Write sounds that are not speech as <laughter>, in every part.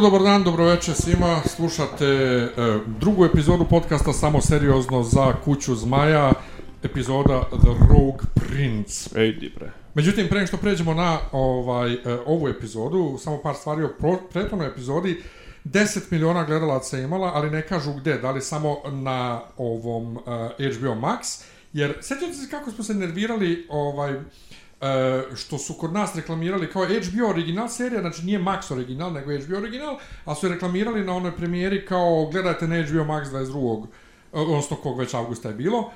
Jutro, dobar dan, dobro večer svima. Slušate e, drugu epizodu podcasta Samo seriozno za kuću zmaja, epizoda The Rogue Prince. Ej, di bre. Međutim, pre što pređemo na ovaj, e, ovu epizodu, samo par stvari o pro, prethodnoj epizodi. 10 miliona gledalaca je imala, ali ne kažu gde, da li samo na ovom uh, HBO Max, jer sjećate se kako smo se nervirali ovaj, uh, što su kod nas reklamirali kao HBO original serija, znači nije Max original, nego HBO original, a su je reklamirali na onoj premijeri kao gledajte na HBO Max 22. odnosno kog već avgusta je bilo.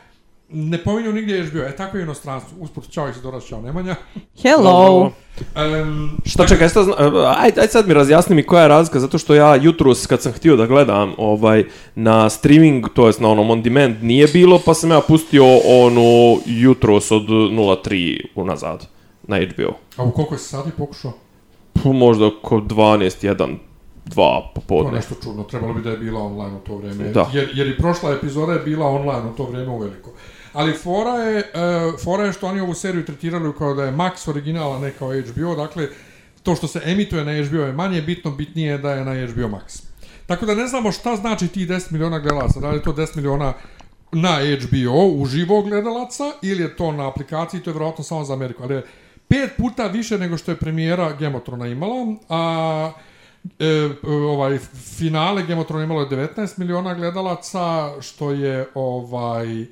Ne pominju nigdje HBO, e tako je u inostranstvu. Usput, čao Isidora, čao Nemanja. Hello. Um, Šta čekaj, šta zna, aj, aj sad mi razjasni mi koja je razlika, zato što ja jutros kad sam htio da gledam ovaj na streaming, to jest na onom on demand nije bilo, pa sam ja pustio onu jutros od 03 unazad na HBO. A u koliko si sati pokušao? Pu, možda oko 12, 1, 2 To je popodne. nešto čudno, trebalo bi da je bila online u to vreme. Da. Jer, jer i prošla epizoda je bila online u to vreme uveliko. Ali fora je, uh, fora je što oni ovu seriju tretirali kao da je Max original, a ne kao HBO, dakle, to što se emituje na HBO je manje bitno, bitnije je da je na HBO Max. Tako da ne znamo šta znači ti 10 miliona gledalaca, da li je to 10 miliona na HBO uživo gledalaca ili je to na aplikaciji, to je vjerojatno samo za Ameriku, ali je pet puta više nego što je premijera Thrones imala, a e, ovaj finale Thrones imalo je 19 miliona gledalaca, što je ovaj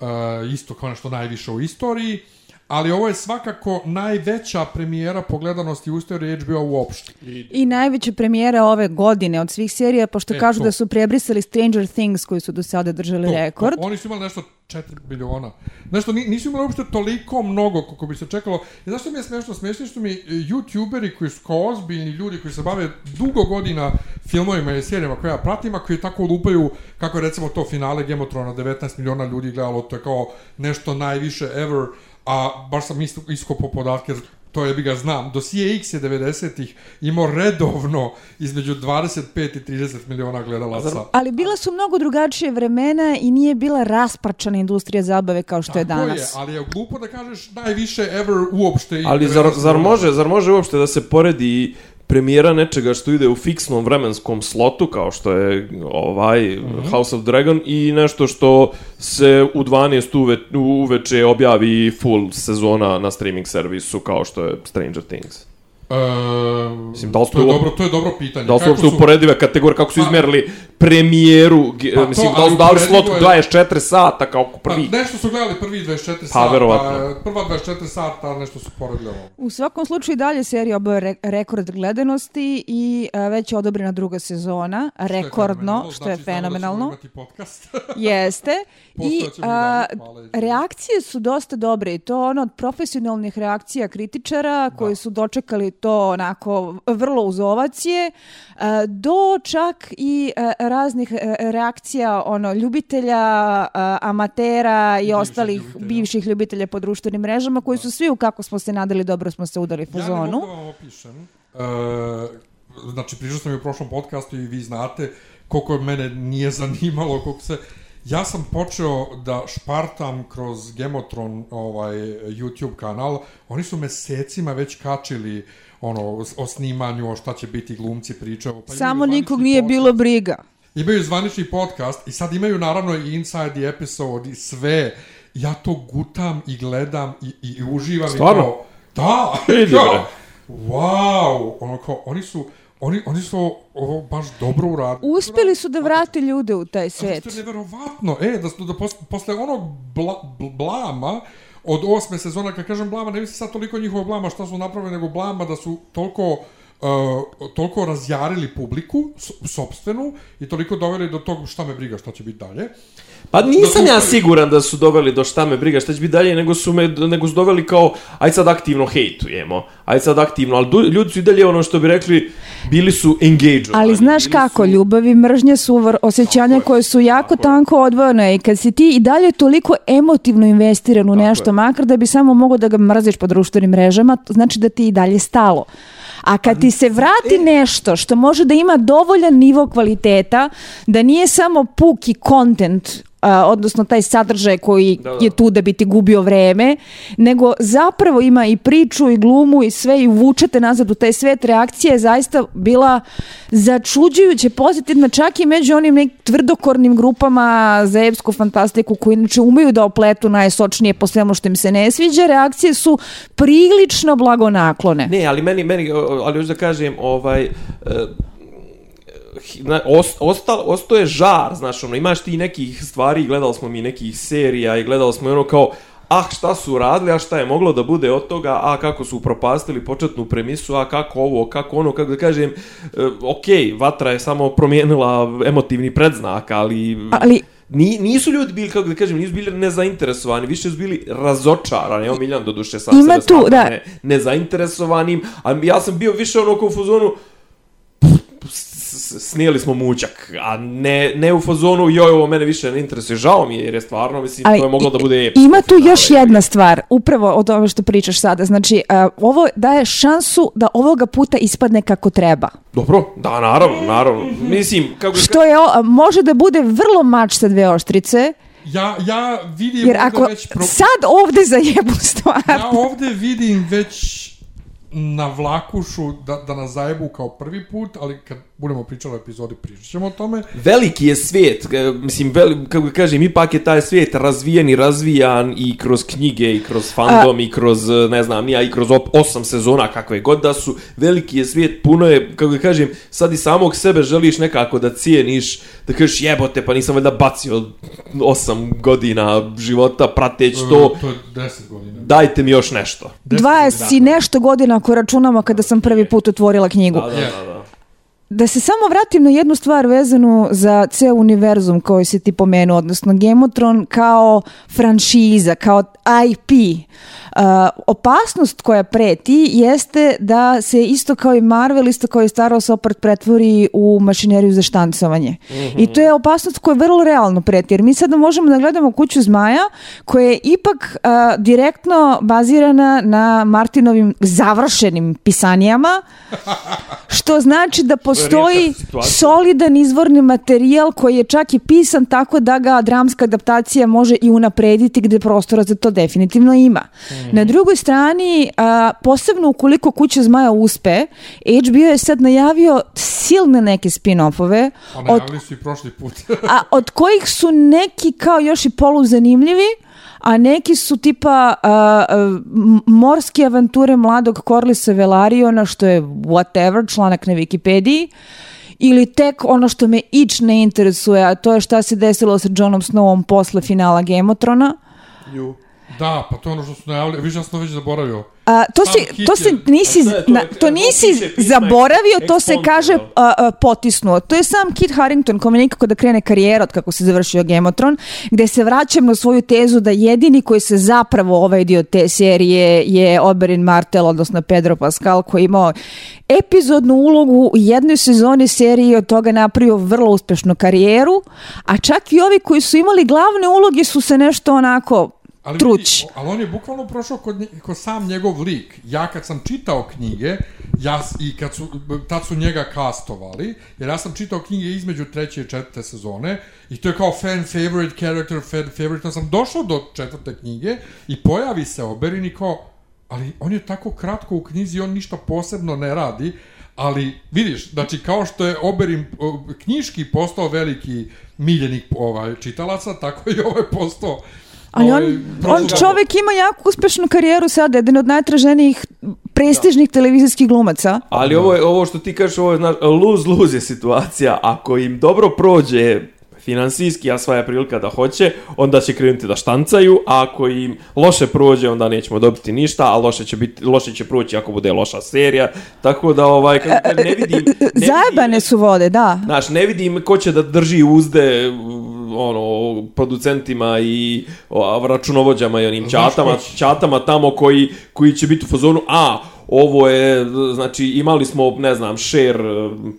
e, isto kao nešto najviše u istoriji, ali ovo je svakako najveća premijera po gledanosti u istoriji HBO uopšte. I najveća premijera ove godine od svih serija, pošto E, kažu to. da su prebrisali Stranger Things koji su do sada držali To, rekord. Oni su imali nešto 4 miliona. Nešto, ni- nisu imali uopšte toliko mnogo koliko bi se čekalo. I znaš što mi je smešno? Smešno što mi e, youtuberi koji su kao ozbiljni ljudi koji se bave dugo godina filmovima i serijama koje ja pratim, a koji tako lupaju kako recimo to finale Thrones 19 miliona ljudi gledalo, to je kao nešto najviše ever, a baš sam isto, iskopo podatke to je bi ga znam, dosije X je 90-ih imao redovno između 25 i 30 miliona gledalaca. Ali bila su mnogo drugačije vremena i nije bila rasparčana industrija zabave kao što je Tako danas. je, ali je glupo da kažeš najviše ever uopšte. Ali zar, 90 zar, može, zar može uopšte da se poredi premijera nečega što ide u fiksnom vremenskom slotu, kao što je ovaj Mhm. House of Dragon, i nešto što se u 12 uve, uveče objavi full sezona na streaming servisu, kao što je Stranger Things? E, Mislim, da li to je dobro, to je dobro pitanje. Da li su uopšte uporedive kategorije, kako su Pa- izmerili premijeru, Pa to, mislim, da li slot uporedivo je- 24 sata kao prvi? Pa, nešto su gledali prvi 24 Pa, sata, verovatno. prva 24 sata, nešto su poredili ovo. U svakom slučaju i dalje serija re rekord gledanosti i a, već je odobrena druga sezona, rekordno, što je znači, znamo da ćemo fenomenalno. imati podcast. <laughs> Jeste. I a, reakcije su dosta dobre i to ono od profesionalnih reakcija kritičara koji su dočekali to onako vrlo uz ovacije a, do čak i a, raznih a, reakcija ono ljubitelja, a, amatera i bivših ostalih ljubitelja. bivših ljubitelja po društvenim mrežama koji su svi u kako smo se nadali dobro smo se udali Ja ne mogu da vam opišem. E, znači, pričao sam i u prošlom podcastu i vi znate koliko mene nije <laughs> zanimalo, koliko se... Ja sam počeo da špartam kroz Gemotron ovaj, YouTube kanal. Oni su mesecima već kačili ono, o, snimanju, o šta će biti glumci pričao. Pa Samo nikog nije podcast. bilo briga. Imaju zvanični podcast i sad imaju naravno i Inside the Episode i sve. Ja to gutam i gledam i, i, i uživam. Stvarno? I kao, da! <laughs> Vidi, wow! Ono kao, oni su, oni, oni su ovo baš dobro uradili. Uspeli su da vrate ljude u taj svet. To je neverovatno. E, da, da posle, posle onog bla, bl- blama od osme sezona, kad kažem blama, ne mislim sad toliko njihovo blama šta su napravili, nego blama da su toliko uh, toliko razjarili publiku, sopstvenu, i toliko doveli do tog šta me briga, šta će biti dalje. Pa nisam Da su ja siguran da su doveli do šta me briga, šta će biti dalje, nego su, me, nego su doveli kao, aj sad aktivno hejtujemo, aj sad aktivno, ali du, ljudi su i dalje ono što bi rekli, bili su engaged. Ali znaš kako, ljubav i mržnja su vr- osjećanja koje su jako tanko odvojene i kad si ti i dalje toliko emotivno investiran u nešto, je. makar da bi samo mogo da ga mrziš po društvenim mrežama, to znači da ti i dalje stalo. A kad ti se vrati nešto što može da ima dovoljan nivo kvaliteta, da nije samo puki content a, odnosno taj sadržaj koji Da, da. je tu da bi ti gubio vreme, nego zapravo ima i priču i glumu i sve i vučete nazad u taj svet. Reakcija je zaista bila začuđujuće pozitivna, čak i među onim nek tvrdokornim grupama za epsku fantastiku koji inače umeju da opletu najsočnije po svemu što im se ne sviđa. Reakcije su prilično blagonaklone. Ne, ali meni, meni, ali još da kažem, ovaj, e, na- os, ostal, ostao je žar, znaš, ono, imaš ti nekih stvari, gledali smo mi nekih serija i gledali smo ono kao, ah, šta su radili, a šta je moglo da bude od toga, a kako su propastili početnu premisu, a kako ovo, kako ono, kako da kažem, e, ok, Vatra je samo promijenila emotivni predznak, ali... Ali Ni, nisu ljudi bili, kako da kažem, nisu bili nezainteresovani, više su bili razočarani. Evo Miljan do duše sam Ima sebe tu, da. Ne, nezainteresovanim, a ja sam bio više ono u s- snijeli smo mućak, a ne, ne u fazonu, joj, ovo mene više ne interesuje, žao mi je, jer je stvarno, mislim, Ali to je moglo da bude epsko Ima tu finale. još jedna stvar, upravo od ove što pričaš sada. Znači, a, ovo daje šansu da ovoga puta ispadne kako treba. Dobro, da, naravno, naravno. Mislim, kako da Što je, o- može da bude vrlo mač sa dve oštrice, Ja, ja vidim jer ako već... Pro... sad ovde zajebu stvar, Ja ovde vidim već na vlakušu da, da nas zajebu kao prvi put, ali kad budemo pričali o epizodi pričat ćemo o tome. veliki je svijet, e, mislim, veli, kako da kažem, ipak je taj svijet razvijen i razvijan i kroz knjige, i kroz fandom, i kroz, e, ne znam, nija, i kroz op, osam sezona, kakve god da su, veliki je svijet, puno je, kako da kažem, sad i samog sebe želiš nekako da cijeniš, da kažeš jebote, pa nisam valjda bacio osam godina života prateć to, To je 10 godina. dajte mi još nešto. 20 i nešto godina ako računamo kada sam prvi put otvorila knjigu. Da, da, da, da. Da se samo vratim na jednu stvar vezanu za ceo univerzum koji si ti pomenuo, odnosno Gemotron kao franšiza, kao IP. Uh, opasnost koja preti jeste da se isto kao i Marvel, isto kao i Star Wars opet pretvori u mašineriju za štancovanje. I to je opasnost koja vrlo realno preti, jer mi sada možemo da gledamo Kuću zmaja koja je ipak uh, direktno bazirana na Martinovim završenim pisanijama, što znači da postoji solidan izvorni materijal koji je čak i pisan tako da ga dramska adaptacija može i unaprediti gde prostora za to definitivno ima. Mhm. Na drugoj strani, a, posebno ukoliko Kuća zmaja uspe, HBO je sad najavio silne neke spin-offove, A od, najavili su i prošli put. a, od kojih su neki kao još i poluzanimljivi, a neki su tipa m- morske avanture mladog Korlisa Velariona, što je whatever, članak na Wikipediji, ili tek ono što me ič ne interesuje, a to je šta se desilo sa Jonom Snowom posle finala Gameotrona. Ju. Da, pa to je ono što su najavili. Više ja sam to već zaboravio. A, to, Sam si, to se nisi, je to? na- to nisi zaboravio, to se kaže a, a, potisnuo. To je sam Kit Harington, kome nikako da krene karijera od kako se završio Gemotron, gde se vraćam na svoju tezu da jedini koji se zapravo ovaj dio te serije je Oberyn Martel, odnosno Pedro Pascal, koji je imao epizodnu ulogu u jednoj sezoni serije i od toga napravio vrlo uspešnu karijeru, a čak i ovi koji su imali glavne uloge su se nešto onako Ali, truć. Vidi, ali on je bukvalno prošao kod, kod sam njegov lik. Ja kad sam čitao knjige, ja, i kad su, tad su njega kastovali, jer ja sam čitao knjige između treće i četvrte sezone, i to je kao fan favorite character, fan favorite, onda sam došao do četvrte knjige i pojavi se Oberyn i kao, ali on je tako kratko u knjizi, on ništa posebno ne radi, ali vidiš, znači kao što je Oberyn o, knjiški postao veliki miljenik ovaj čitalaca, tako i ovaj postao Ali on, ovaj, on čovek ima jako uspešnu karijeru sada, jedan od najtraženijih prestižnih televizijskih glumaca. Ali ovo, je, ovo što ti kažeš, ovo je znaš, lose-lose je situacija. Ako im dobro prođe finansijski, a sva je prilika da hoće, onda će krenuti da štancaju, a ako im loše prođe, onda nećemo dobiti ništa, a loše će, biti, loše će proći ako bude loša serija. Tako da, ovaj, kako kažem, ne vidim... Ne Zajebane vidim, su vode, da. Znaš, ne vidim ko će da drži uzde ono, producentima i o, računovođama i onim čatama, čatama tamo koji, koji će biti u fazonu, a, ovo je, znači, imali smo, ne znam, share,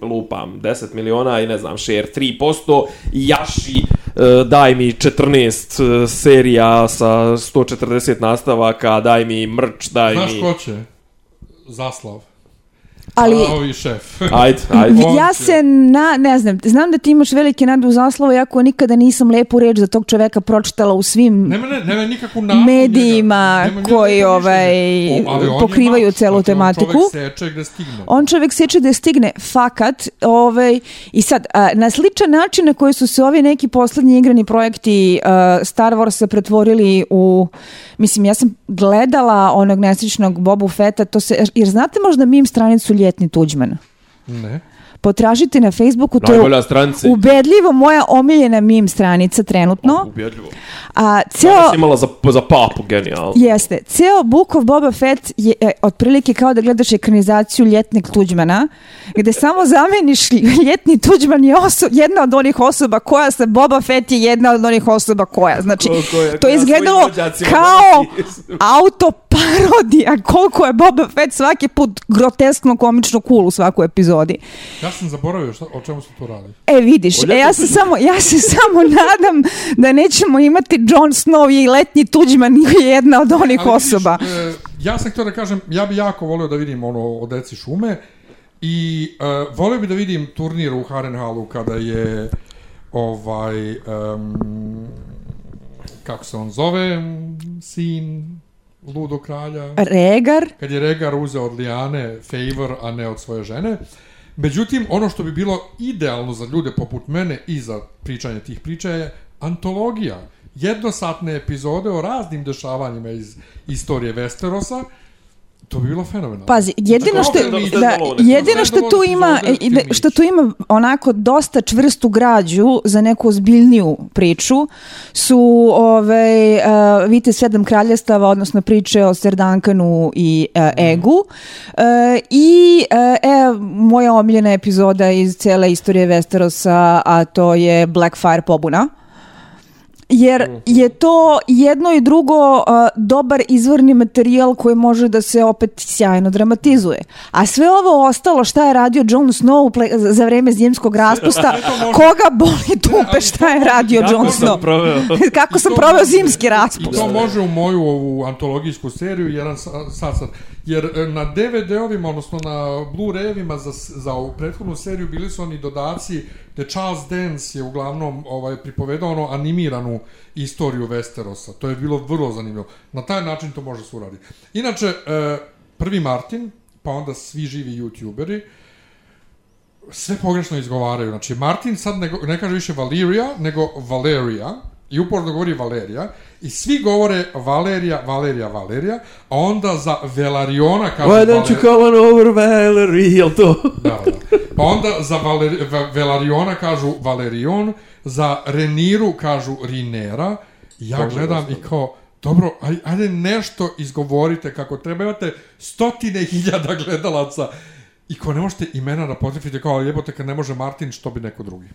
lupam, 10 miliona i ne znam, share 3%, i jaši, e, daj mi 14 serija sa 140 nastavaka, daj mi mrč, daj Znaš mi... ko će? Zaslav. Ali ovi šef. <laughs> Ajde, ajde. Ja se na, ne znam, znam da ti imaš velike nade u zaslavu, iako nikada nisam lepu reč za tog čoveka pročitala u svim Nema, ne, nema nikakvu nadu medijima njega. Nema koji, ovaj. O, pokrivaju mač, celu znači, tematiku. On čovek seče gde stigne. On čovjek seče da stigne fakat ovaj, i sad a, na sličan način na koji su se ovi neki poslednji igrani projekti a, Star Warsa pretvorili u mislim ja sam gledala onog nesrećnog Bobu Fetta to se, jer znate možda mim stranicu Ljetni Tuđman Ne. Potražite na Facebooku to je stranica. ubedljivo moja omiljena mim stranica trenutno Ubjedljivo. a ceo Danas imala za, za papu, genijalno. Jeste. Ceo Book of Boba Fett je e, otprilike kao da gledaš ekranizaciju ljetnog Tuđmana, gde samo zameniš ljetni Tuđman je oso, jedna od onih osoba koja se Boba Fett je jedna od onih osoba koja. Znači, Ko- koja- to je izgledalo kao donosi. autoparodija koliko je Boba Fett svaki put groteskno komično cool u svakoj epizodi. Ja sam zaboravio šta, o čemu se tu radi. E vidiš, e, ja se samo ja se <laughs> samo nadam da nećemo imati Jon Snow i letnji Tuđman je jedna od onih Ali vidiš, osoba. e, ja sam htio da kažem, ja bi jako volio da vidim ono o deci šume i e, volio bi da vidim turnir u Harrenhalu kada je ovaj em, kako se on zove sin ludo kralja Regar, kad je Regar uzeo od Lijane favor, a ne od svoje žene. Međutim, ono što bi bilo idealno za ljude poput mene i za pričanje tih priča je antologija. Jednosatne epizode o raznim dešavanjima iz istorije Westerosa. To bi bilo fenomenalno. Pazi, jedino što, da, jedino što tu ima, što tu ima onako dosta čvrstu građu za neku ozbiljniju priču su ovaj, uh, Vite sedam kraljestava, odnosno priče o Ser Duncanu i uh, Egu. Uh, I uh, e, moja omiljena epizoda iz cele istorije Westerosa, a to je Blackfire pobuna. Jer je to jedno i drugo uh, dobar izvorni materijal koji može da se opet sjajno dramatizuje. A sve ovo ostalo šta je radio Jon Snow ple- za- vreme zimskog raspusta, <laughs> koga boli dupe šta je radio Jon Snow. proveo. <laughs> Kako I sam proveo zimski I raspust. to može u moju ovu antologijsku seriju jedan sa- sastav. Jer e, na DVD-ovima, odnosno na Blu-rayevima za, za ovu prethodnu seriju bili su oni dodaci gde Charles Dance je uglavnom ovaj, pripovedao ono animiranu istoriju Westerosa. To je bilo vrlo zanimljivo. Na taj način to može se uraditi. Inače, e, prvi Martin, pa onda svi živi youtuberi, sve pogrešno izgovaraju. Znači, Martin sad ne, ne kaže više Valerija, nego Valerija, i uporno govori Valerija, i svi govore Valerija, Valerija, Valerija, a onda za Velariona kažu Why don't you come on over, Valerie, jel to? Da, da. Pa onda za Valer, Va- Velariona kažu Valerion, za Reniru kažu Rinera. Ja Bože gledam i kao, dobro, aj, ajde nešto izgovorite kako treba. Imate stotine hiljada gledalaca i ko ne možete imena da potrefite kao, jebote kad ne može Martin, što bi neko drugi.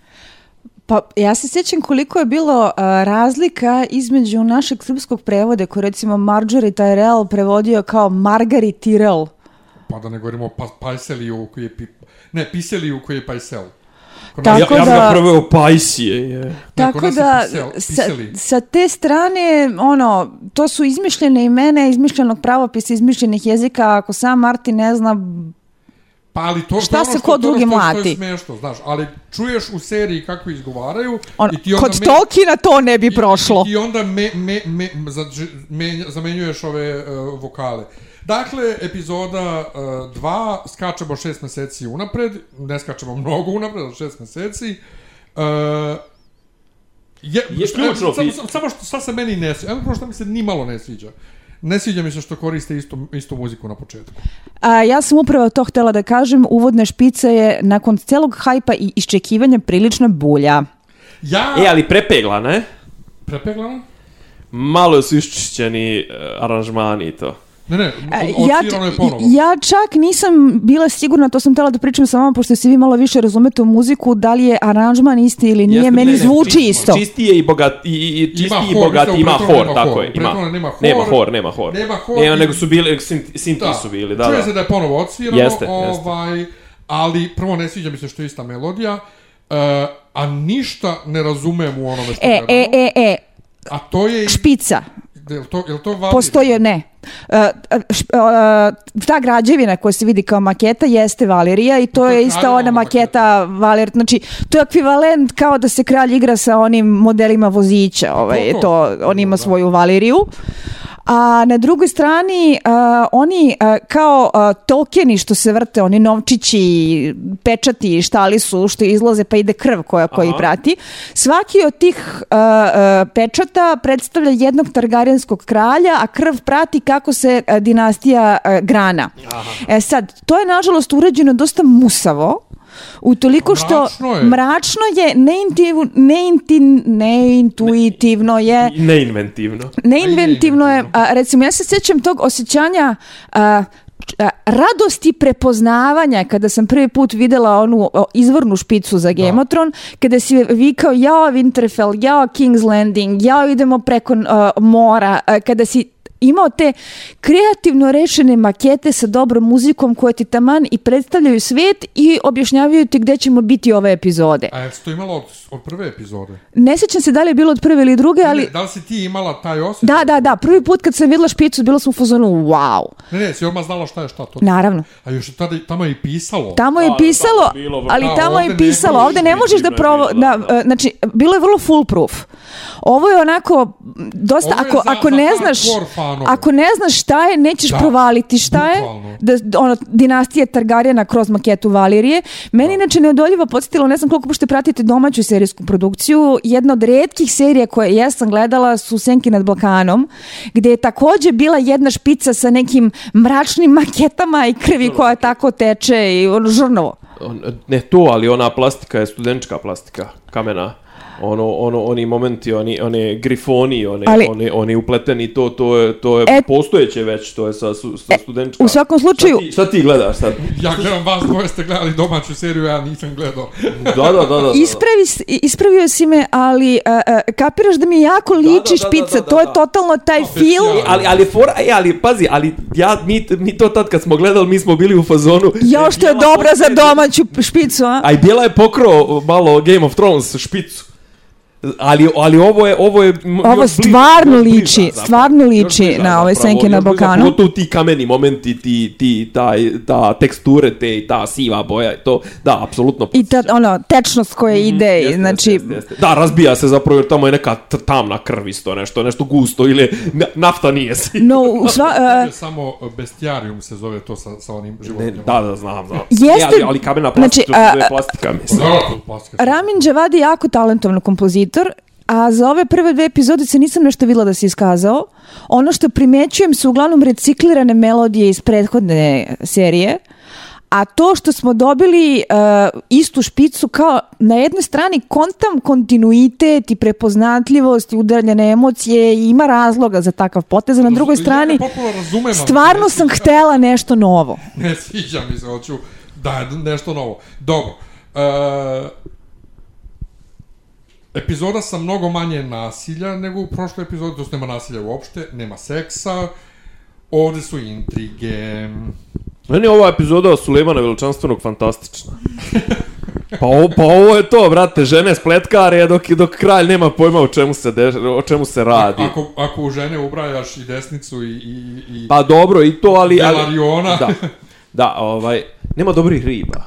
Pa ja se sjećam koliko je bilo a, razlika između našeg srpskog prevoda koji recimo Marjorie Tyrell prevodio kao Margaret Tyrell. Pa da ne govorimo pa, Pajseliju koji je... Pi, ne, Piseliju koji je Pajsel. Tako Ja, ja da- ga preveo Pajsije, je. Tako da, pisel- sa, sa te strane, ono, to su izmišljene imena, izmišljenog pravopisa, izmišljenih jezika, ako sam Martin ne zna, Pa ali to, Šta ono se što, ko drugi što je- mlati? To je smešno, znaš, ali čuješ u seriji kako izgovaraju on, i ti onda kod me- Tolkiena to ne bi prošlo. I, i onda me, me, me, za, menja, zamenjuješ ove uh, vokale. Dakle, epizoda 2, uh, skačemo šest meseci unapred, ne skačemo mnogo unapred, ali šest meseci. Uh, je, Je ključno samo, samo, što šta se meni ne sviđa, evo što mi se ni malo ne sviđa. Ne sviđa mi se što koriste istu, istu muziku na početku. A, ja sam upravo to htjela da kažem, uvodna špica je nakon celog hajpa i iščekivanja prilična bulja. Ja, E, ali prepegla, ne? prepeglana? Malo su iščišćeni uh, aranžmani i to. Ne, ne, E, ja, ja, je ponovo. ja čak nisam bila sigurna, to sam htjela da pričam sa vama, pošto se vi malo više razumete u muziku, da li je aranžman isti ili nije, Jeste, meni ne, ne, zvuči čisti- isto. Čistije i bogat i, i, i čistiji i hor, bogat ima hor, tako je. Ima. nema hor. Nema hor, nema hor. Nema hor Nema, nego su bili, sinti, sinti su bili, da, Čuje da. se da je ponovo odsvirano, Jeste, jeste. ovaj, ali prvo ne sviđa mi se što je ista melodija, uh, a ništa ne razumem u onome što E, gledamo. e, e, e, A to je... špica. Jel to, jel to vadir? Postoji, ne, ta građevina koja se vidi kao maketa jeste Valerija i to, To je je ista ona maketa. Valer, znači to je ekvivalent kao da se kralj igra sa onim modelima vozića, ovaj, to, to, to. on ima Da. svoju Valeriju. A na drugoj strani a, oni a, kao a, tokeni što se vrte, oni novčići, pečati, štali su što izlaze pa ide krv koja koji Aha. prati. Svaki od tih a, a, pečata predstavlja jednog targaryenskog kralja, a krv prati kako se a, dinastija a, grana. E sad, to je nažalost urađeno dosta musavo. Utoliko što Mračno je. mračno je neintiv, neinti, neintuitivno je Neinventivno. Neinventivno je, a, recimo ja se sjećam tog osjećanja a, radosti prepoznavanja kada sam prvi put videla onu izvornu špicu za Game of Thrones, kada si vikao jao Winterfell, jao King's Landing, jao idemo preko a, mora, kada si imao te kreativno rešene makete sa dobrom muzikom koje ti taman i predstavljaju svet i objašnjavaju ti gde ćemo biti ove epizode. A jesi to imala od, prve epizode? Ne sjećam se da li je bilo od prve ili druge, ali... Ne, da li si ti imala taj osjećaj? Da, da, da. Prvi put kad sam videla špicu, bila sam u fazonu, wow. Ne, ne, si odmah znala šta je šta to. Naravno. A još je tada, tamo je i pisalo. Tamo je Da, pisalo, tamo je bilo ali Da, tamo je pisalo, ovde ne možeš da je provo... Da, da. e, znači, bilo je vrlo foolproof. Ovo je onako, dosta, je ako, za- ako za ne znaš, ako ne znaš šta je, nećeš Da, provaliti šta je. bukvalno. Da, d- ono, dinastija Targaryena kroz maketu Valirije. Meni inače neodoljivo podsjetilo, ne znam koliko pošto pratite domaću serijsku produkciju, jedna od redkih serija koje ja sam gledala su Senki nad Balkanom, gde je takođe bila jedna špica sa nekim mračnim maketama i krvi koja tako teče i ono žrnovo. Ne to, ali ona plastika je studentička plastika, kamena. Ono, ono, oni momenti, oni, one grifoni, one, Ali- oni, oni upleteni, to, to je, to je E- postojeće već, to je sa, sa studentička. u svakom slučaju- Šta ti, šta ti gledaš sad? Ja gledam vas dvoje ste gledali domaću seriju, ja nisam gledao. Da, da, da, da. da. Ispravi, ispravio si me, ali a, kapiraš da mi jako liči da, da, špica. da, da, to je da. totalno taj film. Ali, ali, fora, e, ali, pazi, ali ja, mi, mi to tad kad smo gledali, mi smo bili u fazonu... Jao što je dobra za domaću špicu, a? A i Bijela je pokro malo Game of Thrones špicu. Ali, ali ovo je ovo je Ovo stvarno još bliže, liči, zapravo. stvarno liči bliže, na ove zapravo, senke na Balkanu. Pogotovo ti kameni momenti, ti, ti, taj, ta teksture, te, i ta siva boja, i to, da, apsolutno. I ta, ono, tečnost koja ide, Jeste, znači... jeste, jeste. Da, razbija se zapravo jer tamo je neka tamna krv isto, nešto, nešto gusto ili na- nafta nije si. No, u sva, <laughs> To e, je samo bestiarium se zove to sa, sa onim životinjama. da, da, znam, znam. Jeste- ali, ali kamena plastika, znači, a- plastika, mislim. Da. Ramin Džavadi je jako talentovan kompozitor, a za ove prve dve epizode se nisam nešto videla da se iskazao. Ono što primećujem su uglavnom reciklirane melodije iz prethodne serije, a to što smo dobili uh, istu špicu kao na jednoj strani kontam kontinuitet i prepoznatljivost i udaljene emocije i ima razloga za takav potez, a na drugoj strani razumem, stvarno sam sviđa- htela nešto novo. <laughs> Ne sviđa mi se, hoću da nešto novo. Dobro. E, epizoda sa mnogo manje nasilja nego u prošloj epizodi, to nema nasilja uopšte, nema seksa, ovde su intrige, Meni je ova epizoda Sulejmana Veličanstvenog fantastična. <laughs> Pa, o, pa ovo je to, brate, žene spletkare, dok, dok kralj nema pojma o čemu se, deš, o čemu se radi. ako, ako u žene ubrajaš i desnicu i, i, i Pa dobro, i to, ali... ali da, da, ovaj, nema dobrih riba.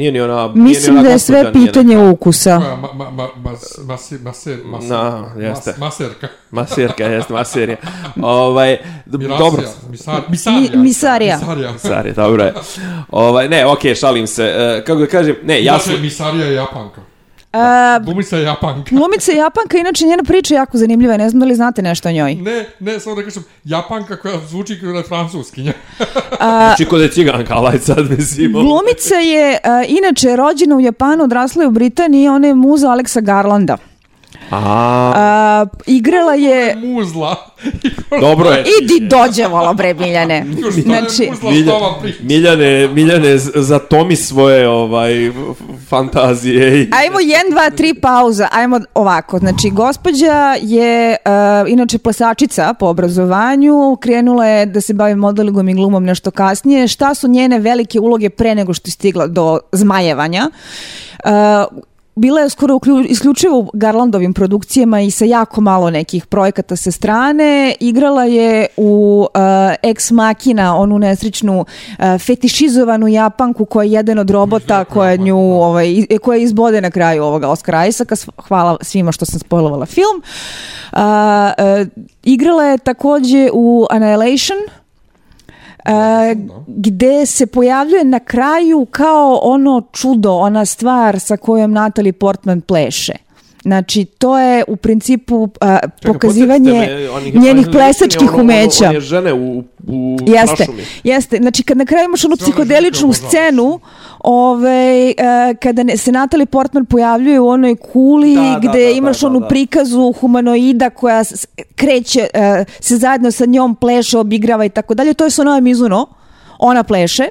Nije ni ona... nije ni Mislim ona da je sve pitanje ukusa. ma, ma, ma, mas, masi, maser, maser, Da, jeste. mas, maserka. Masirka, jest, masirija. Ovaj, Mirasija, dobro. misar, misarija. Mi- misarija. Misarija. Stari, dobro je. Ovaj, ne, okej, šalim se. E, kako da kažem, ne, ja sam... misarija je Japanka. A, Glumica je Japanka. Glumica je Japanka, inače njena priča je jako zanimljiva, ne znam da li znate nešto o njoj. Ne, ne, samo da kažem, Japanka koja zvuči kao da je francuskinja. <laughs> Znači, kod je ciganka, ajde sad mislim... Glumica je a, inače rođena u Japanu, odrasla je u Britaniji, ona je muza Aleksa Garlanda. A, A, igrala je... Muzla. dobro je. Idi dođevalo bre Miljane. Znači, Milja-. Miljane, Miljane, z- zatomi svoje ovaj fantazije. Ajmo 1, 2, 3 pauza. Ajmo ovako. Znači, gospođa je uh, inače plesačica po obrazovanju. Krenula je da se bavi modelingom i glumom nešto kasnije. Šta su njene velike uloge pre nego što je stigla do zmajevanja? Uh, bila je skoro uklju- isključivo u Garlandovim produkcijama i sa jako malo nekih projekata sa strane. Igrala je u uh, Ex Machina, onu nesrećnu uh, fetišizovanu Japanku koja je jedan od robota koja nju ovaj, i- koja izbode na kraju ovoga Oscara Isaaca. S- Hvala svima što sam spojlovala film. Uh, uh, igrala je takođe u Annihilation, E, gde se pojavljuje na kraju kao ono čudo, ona stvar sa kojom Natalie Portman pleše. Znači, to je u principu a, Čekaj, pokazivanje me, njenih plesačkih ono- ono- umeća. One žene u, u Jeste, prašumi. jeste. Znači, kad na kraju imaš onu psihodeličnu scenu, ove, e, kada ne, se Natalie Portman pojavljuje u onoj kuli Da, da, gde da, imaš da, da, onu da. prikazu humanoida koja s- kreće, e, se zajedno sa njom pleše, obigrava i tako dalje. To je Sonova Mizuno. Ona pleše.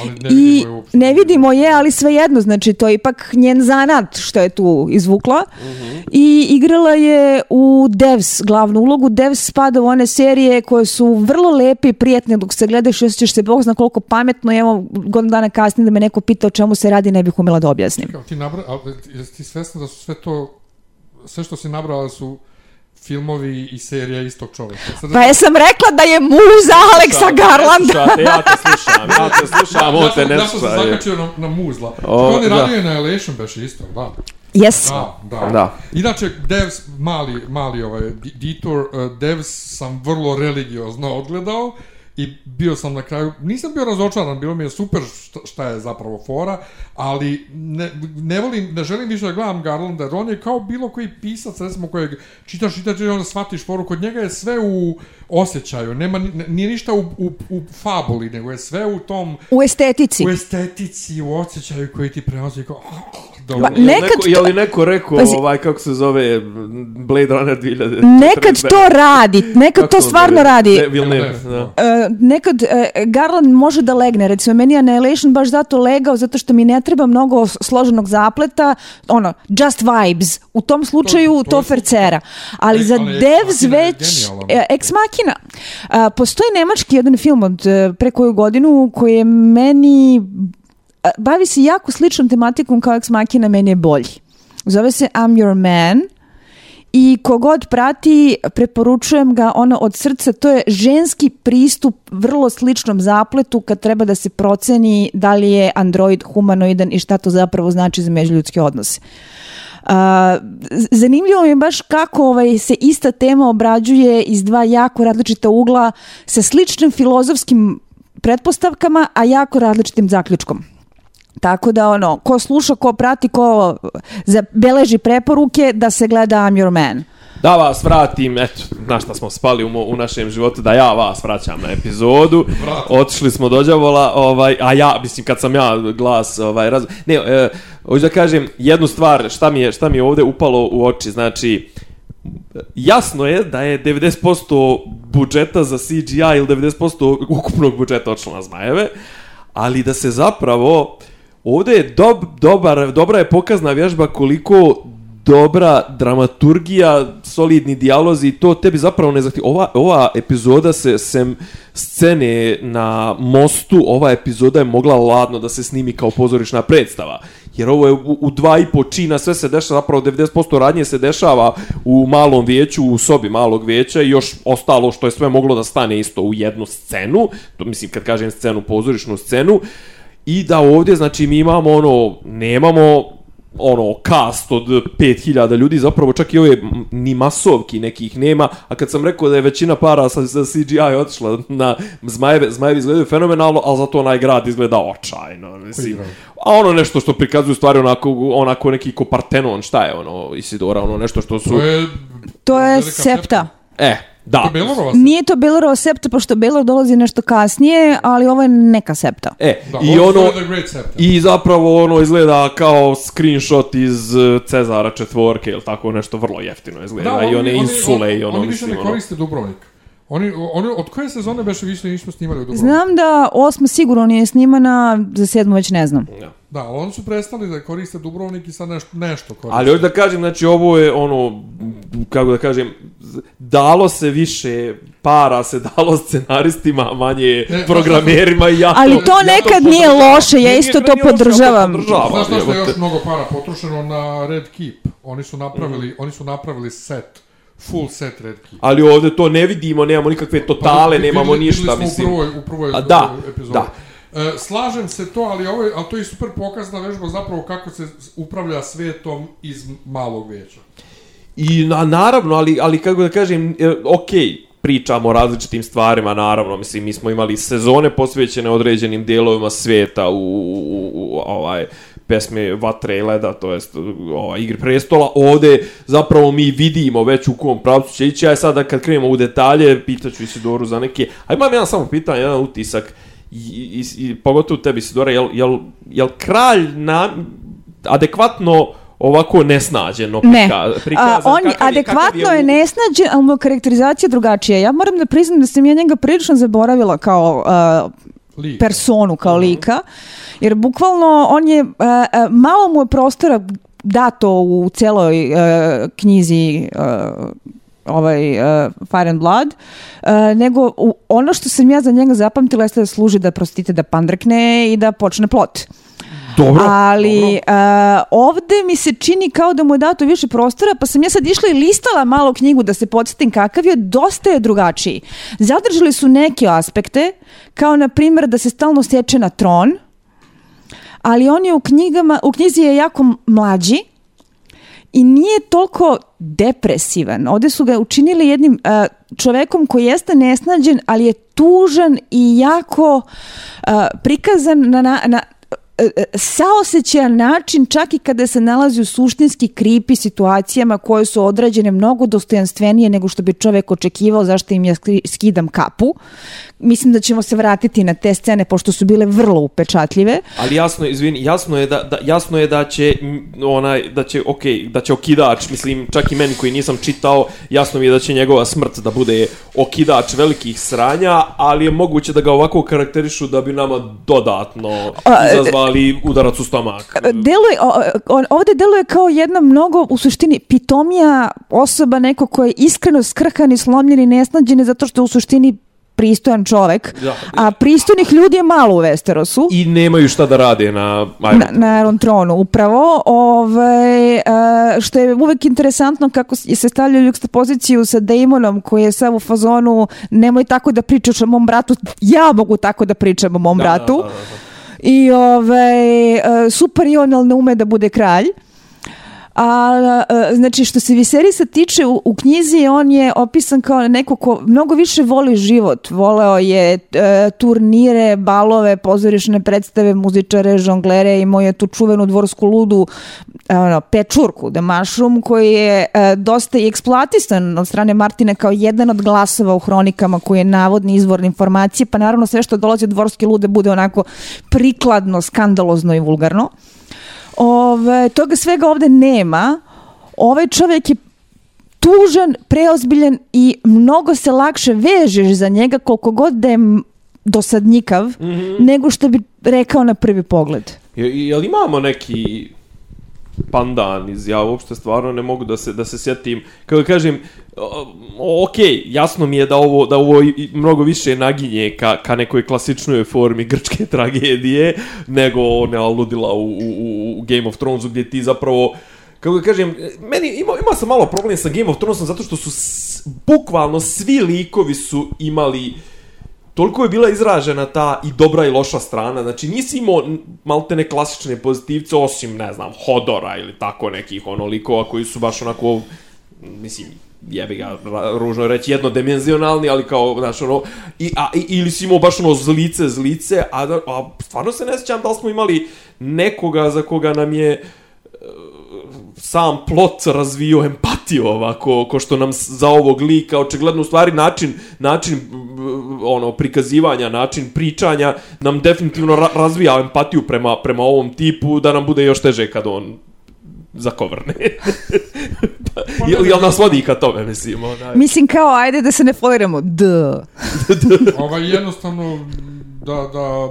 Ali ne I vidimo je uopšte. ne vidimo je, ali svejedno, znači to je ipak njen zanat što je tu izvukla. Mhm. I igrala je u Devs glavnu ulogu. Devs spada u one serije koje su vrlo lepe i prijetne dok se gledaš i osjećaš se Bog zna koliko pametno. I evo, godinu dana kasnije da me neko pita o čemu se radi, ne bih umela da objasnim. Kao ti nabra, ali jesi ti svesna da su sve to, sve što si nabrala su filmovi i serija istog čoveka. Sad, Pa jesam rekla da je muza Aleksa Garlanda. Slušate, ja te slušam, ja te slušam, on te ne ja sam se zakačio na, na muzla. O, on je da. radio i na Elation beše isto, da. Yes. Da, da. Da. Inače, Devs, mali, mali ovaj, di- detour, uh, Devs sam vrlo religiozno odgledao i bio sam na kraju, nisam bio razočaran, bilo mi je super šta, šta je zapravo fora, ali ne, ne volim, ne želim više da gledam Garlanda, jer on je kao bilo koji pisac, recimo kojeg čitaš, čitaš i onda shvatiš foru, kod njega je sve u osjećaju, nema, ni- nije ništa u, u, u fabuli, nego je sve u tom, U estetici. u estetici, u osjećaju koji ti prenosi kao, dobro. Ma, Jel Nekad neko, je li neko rekao, Pazi. ovaj, kako se zove, Blade Runner 2049? Nekad to radi, nekad Kako to stvarno zove? radi. Ne, Villeneuve, da. E, nekad e, Garland može da legne, recimo meni je Annihilation baš zato legao, zato što mi ne treba mnogo složenog zapleta, ono, just vibes, u tom slučaju To- to, to fercera. Ali E, za ali Devs već, e, Ex Machina, A, postoji nemački jedan film od pre koju godinu koji je meni bavi se jako sličnom tematikom kao Ex Machina, meni je bolji. Zove se I'm Your Man i kogod prati, preporučujem ga ono od srca, to je ženski pristup vrlo sličnom zapletu kad treba da se proceni da li je android humanoidan i šta to zapravo znači za međuljudske odnose. Z- zanimljivo mi je baš kako ovaj, se ista tema obrađuje iz dva jako različita ugla sa sličnim filozofskim pretpostavkama, a jako različitim zaključkom. Tako da ono, ko sluša, ko prati, ko zabeleži preporuke da se gleda I'm Your Man. Da vas vratim, eto, na šta smo spali u, mo, u našem životu, da ja vas vraćam na epizodu. Otišli smo do đavola, ovaj, a ja, mislim, kad sam ja glas, ovaj, raz... Ne, e, hoću da kažem jednu stvar, šta mi je, šta mi je ovde upalo u oči, znači, jasno je da je 90% budžeta za CGI ili 90% ukupnog budžeta otišlo na zmajeve, ali da se zapravo ovde je dob, dobar, dobra je pokazna vježba koliko dobra dramaturgija, solidni dijalozi, to tebi zapravo ne zahtjeva. Ova, ova epizoda se, sem scene na mostu, ova epizoda je mogla ladno da se snimi kao pozorišna predstava. Jer ovo je u, u dva i po čina, sve se dešava, zapravo 90% radnje se dešava u malom vijeću, u sobi malog vijeća i još ostalo što je sve moglo da stane isto u jednu scenu, to mislim kad kažem scenu, pozorišnu scenu, i da ovdje, znači, mi imamo ono, nemamo ono, cast od 5000 ljudi, zapravo čak i ove ni masovki nekih nema, a kad sam rekao da je većina para sa, sa CGI otišla na zmajeve, zmajevi izgledaju fenomenalno, ali zato onaj grad izgleda očajno, mislim. A ono nešto što prikazuju stvari onako, onako neki ko Partenon, šta je ono, Isidora, ono nešto što su... To je... To je septa. E, da. To Belorova septa. Nije to Belorova septa, pošto Belor dolazi nešto kasnije, ali ovo je neka septa. E, Da, i ono... I zapravo ono izgleda kao screenshot iz uh, Cezara četvorke ili tako nešto vrlo jeftino izgleda i one insule i ono oni više ne ono. koriste Dubrovnik. Oni, oni, od koje sezone beše više nismo snimali u Dubrovniku? Znam da osma sigurno nije snimana, za sedmu već ne znam. Ja. Da, oni su prestali da koriste Dubrovnik i sad nešto, nešto koriste. Ali hoću da kažem, znači ovo je ono, kako da kažem, dalo se više para, se dalo scenaristima, manje Ne, programerima i ja to... Ali to ja nekad podržavam. nije loše, ja isto to podržavam. podržavam, Znaš šta što je još mnogo para potrošeno na Red Keep? Oni su napravili, oni su napravili set, full set Red Keep. Ali ovde to ne vidimo, nemamo nikakve totale, Pa, nemamo ništa, videli smo mislim. U prvoj, u prvoj A da, epizodi. da. E, slažem se to, ali, ovo je, ali to je super pokazna vežba zapravo kako se upravlja svetom iz malog veća. I na, naravno, ali, ali kako da kažem, e, okej, pričamo o različitim stvarima, naravno, mislim, mi smo imali sezone posvećene određenim dijelovima sveta u, u, u ovaj, pesme Vatre i Leda, to jest ovaj, Igri prestola. Ovde zapravo mi vidimo već u kom pravcu će ići, a sada kad krenemo u detalje, pitaću Isidoru za neke... A imam jedan samo pitanje, jedan utisak, i, i, i pogotovo tebi Isidora, jel, jel, jel kralj na, adekvatno ovako nesnađeno Ne. prika, A, prikazan? on je, Kakav adekvatno kakav je, u- nesnađen, ali mu je karakterizacija drugačija. Ja moram da priznam da sam ja njega prilično zaboravila kao uh, Lik. personu, kao lika. Jer bukvalno on je, uh, uh, malo mu je prostora dato u celoj uh, knjizi uh, ovaj uh, Fire and Blood, uh, nego u, ono što sam ja za njega zapamtila jeste da služi da prostite da pandrekne i da počne plot. Dobro, Ali dobro. uh, ovde mi se čini kao da mu je dato više prostora, pa sam ja sad išla i listala malo knjigu da se podsjetim kakav je, dosta je drugačiji. Zadržali su neke aspekte, kao na primjer da se stalno sječe na tron, ali on je u knjigama, u knjizi je jako mlađi i nije toliko depresivan. Ovde su ga učinili jednim uh, čovekom koji jeste nesnađen, ali je tužan i jako uh, prikazan na, na, na e, e, saosećajan način čak i kada se nalazi u suštinski kripi situacijama koje su odrađene mnogo dostojanstvenije nego što bi čovek očekivao zašto im ja skidam kapu. Mislim da ćemo se vratiti na te scene pošto su bile vrlo upečatljive. Ali jasno izvini, jasno je da, da jasno je da će onaj da će okej, da će okidač, mislim čak i meni koji nisam čitao, jasno mi je da će njegova smrt da bude okidač velikih sranja, ali je moguće da ga ovako karakterišu da bi nama dodatno e, izazvali udarac u stomak. Deluje, o- on, ovde deluje kao jedna mnogo u suštini pitomija osoba, neko ko je iskreno skrhan i slomljen i nesnađen zato što u suštini pristojan čovek. Da. A pristojnih ljudi je malo u Westerosu. I nemaju šta da rade na ajde. Na, na Aerontronu upravo ovaj, e, što je uvek interesantno kako se stavlja u poziciju sa Damonom koji je sav u fazonu nemoj tako da pričaš o mom bratu ja mogu tako da pričam o mom bratu da, da, da. i ovaj, e, super je on ali ne ume da bude kralj A, e, znači, što se Viserisa tiče, u, u knjizi on je opisan kao neko ko mnogo više voli život. Voleo je e, turnire, balove, pozorišne predstave, muzičare, žonglere, imao je tu čuvenu dvorsku ludu, e, ono, pečurku, Mushroom, koji je e, dosta i eksploatisan od strane Martine kao jedan od glasova u hronikama koji je navodni izvor informacije, pa naravno sve što dolazi od dvorske lude bude onako prikladno, skandalozno i vulgarno. Ove, toga svega ovde nema. Ovaj čovjek je tužan, preozbiljan i mnogo se lakše vežeš za njega koliko god da je dosadnjikav nego što bi rekao na prvi pogled. Je, jel imamo neki pandan iz ja uopšte stvarno ne mogu da se da se sjetim kako da kažem ok, jasno mi je da ovo da ovo mnogo više naginje ka, ka nekoj klasičnoj formi grčke <laughs> tragedije nego one ludila u, u, u Game of Thronesu gdje ti zapravo kako da kažem, meni ima, ima sam malo problem sa Game of Thronesom zato što su s, bukvalno svi likovi su imali toliko je bila izražena ta i dobra i loša strana, znači nisi imao maltene klasične pozitivce, osim, ne znam, Hodora ili tako nekih ono likova koji su baš onako, mislim, jebi ga, ružno je reći, jednodimenzionalni, ali kao, znaš, ono, i, a, i, ili si imao baš ono zlice, zlice, a, da, a stvarno se ne sjećam da li smo imali nekoga za koga nam je sam plot razvio empatiju ovako, ko što nam za ovog lika, očigledno u stvari način, način ono, prikazivanja, način pričanja nam definitivno ra razvija empatiju prema, prema ovom tipu, da nam bude još teže kad on zakovrne. <laughs> jel, jel nas vodi ka tome, mislim, onaj. Mislim kao, ajde da se ne foliramo. D. <laughs> Ovaj, jednostavno, da, da,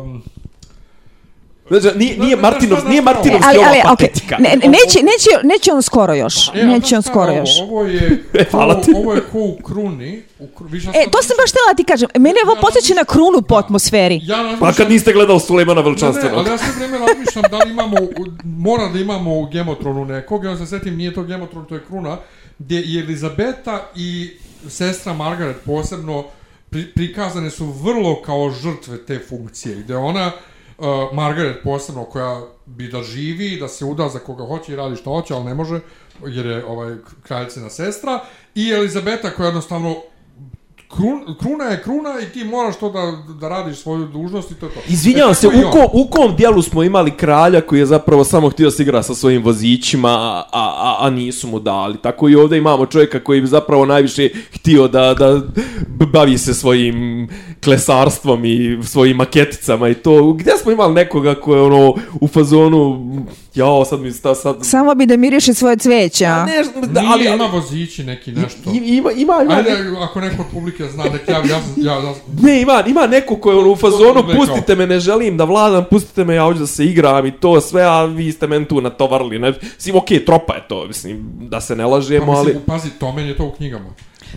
Znači, nije, nije, Martinov, nije Martinovski ali, ova ali, okej, patetika. ne, ne, neće, neće, neće on skoro još. E, neće on skoro još. Ovo, je, <laughs> E, hvala ti. ovo, je ko u kruni. U, kru, više E, to sam baš htjela da ti kažem. Mene ovo Ja podsjeća na krunu po atmosferi. Ja Pa razmišljam, kad niste gledali Sulejmana Ne, ne, Veličanstvenog. ali ja sve vreme razmišljam da li imamo, mora da imamo u Gemotronu nekog, i onda se setim, nije to Gemotron, to je Kruna, gdje i Elizabeta i sestra Margaret posebno pri, prikazane su vrlo kao žrtve te funkcije, gdje ona, uh, Margaret posebno, koja bi da živi, da se uda za koga hoće i radi što hoće, ali ne može, jer je ovaj kraljicina sestra, i Elizabeta koja jednostavno Krun, kruna je kruna i ti moraš to da, da radiš svoju dužnost i to je to. Izvinjavam E, se, u, ko, u kom dijelu smo imali kralja koji je zapravo samo htio se igra sa svojim vozićima, a, a, a nisu mu dali. Tako i ovdje imamo čovjeka koji bi zapravo najviše htio da, da bavi se svojim klesarstvom i svojim maketicama i to. Gdje smo imali nekoga ko je ono u fazonu, jao, sad mi sta, sad... Samo bi da miriše svoje cveće, a? Ne, da, Nije, ali, ima ali, vozići neki nešto. i- ima, ima, ima, Ajde, ako neko od publike zna, nek javi, ja, sam- ja, ja, Ne, ima, ima neko ko je ono u fazonu, pustite me, ne želim da vladam, pustite me, ja hoću da se igram i to sve, a vi ste meni tu natovarili. Ne, mislim, okej, tropa je to, mislim, da se ne lažemo, pa, ali... mislim, pazi, Tomen je to u knjigama.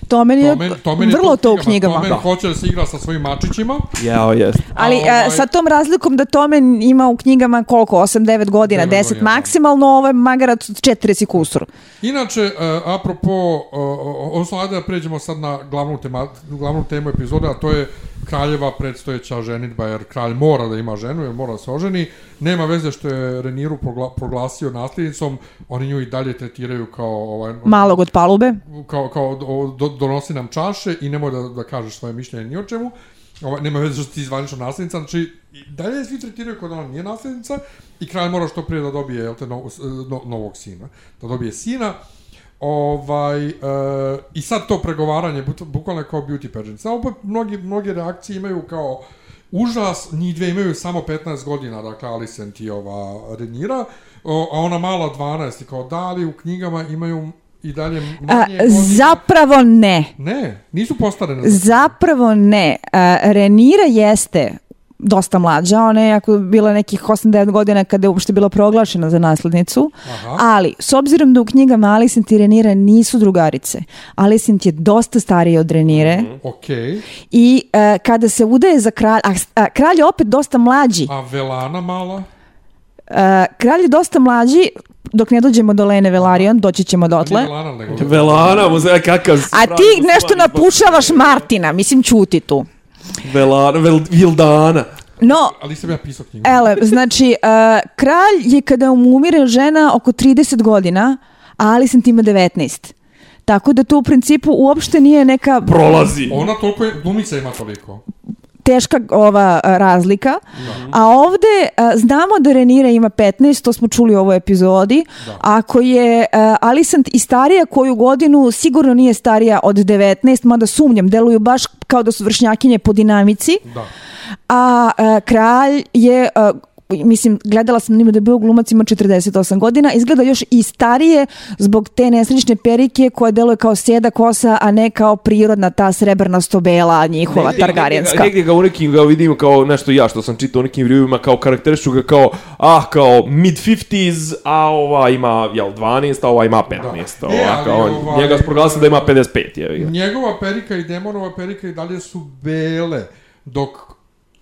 To meni je Tomen, Tomen je vrlo to u knjigama. Tomen Da. hoće da se igra sa svojim mačićima. Jao, jest. Ali A, ovaj- e, sa tom razlikom da Tomen ima u knjigama koliko, 8-9 godina, Devet 10 godina, da. maksimalno, ovo je Magarat 40 kusur. Inače, uh, apropo, uh, odnosno, ajde da pređemo sad na glavnu, tema, glavnu temu epizode, a to je kraljeva predstojeća ženitba, jer kralj mora da ima ženu, jer mora da se oženi. Nema veze što je Reniru progla, proglasio nasljednicom, oni nju i dalje tretiraju kao ovaj, Malog od palube. kao, kao do, do, donosi nam čaše i nemoj da, da kažeš svoje mišljenje ni o čemu. Ovo, nema veze što ti zvanično nasljednica, znači dalje svi tretiraju kao da ona nije nasljednica i kralj mora što prije da dobije jel te, no, no, novog sina. Da dobije sina. Ovaj, e, I sad to pregovaranje, bu- bukvalno kao beauty pageant. Samo opet mnogi, mnoge reakcije imaju kao užas, njih dve imaju samo 15 godina, dakle Alicent i ova Renira, o, a ona mala 12 i kao da li u knjigama imaju i dalje A, manje godina. zapravo ne. Ne, nisu postarene. za- Zapravo ne. A, Renira jeste dosta mlađa, ona je ako bila nekih 8-9 godina kada je uopšte bila proglašena za naslednicu, Aha. ali s obzirom da u knjigama Alicent i Renira nisu drugarice, Alicent je dosta stariji od Renire Okej. i e, kada se udaje za kralj, a, a kralj je opet dosta mlađi, A Velana mala? E, kralj je dosta mlađi, dok ne dođemo do Lene Velarion, doći ćemo dotle. Velana, nego... Velana, muzej, kakav... A ti nešto napušavaš Martina, mislim čuti tu. Velana, vel, Vildana. No, Ali sam ja pisao knjigu. ele, znači, e, kralj je kada mu umire žena oko 30 godina, a Alicent ima 19. Tako da to u principu uopšte nije neka Prolazi. Ona toliko je, glumica ima toliko. Teška ova razlika. A ovde a, znamo da Renira ima 15, to smo čuli u ovoj epizodi. Ako je a, Alicent i starija koju godinu, sigurno nije starija od 19, mada sumnjam, deluju baš kao da su vršnjakinje po dinamici. Da. A, a, kralj je a, mislim, gledala sam njima da je bio glumac, ima 48 godina, izgleda još i starije zbog te nesrećne perike koja deluje kao sjeda kosa, a ne kao prirodna ta srebrna stobela njihova, Negdje- targarjenska. Negdje ga u nekim ga vidim kao nešto ja što sam čitao u nekim reviewima kao karakterišu ga kao ah kao mid 50s a ova ima jel 12 a ova ima 15 Da. ova, E, kao, ovaj- njega proglasio da ima 55 je Njegova perika i demonova perika i dalje su bele, dok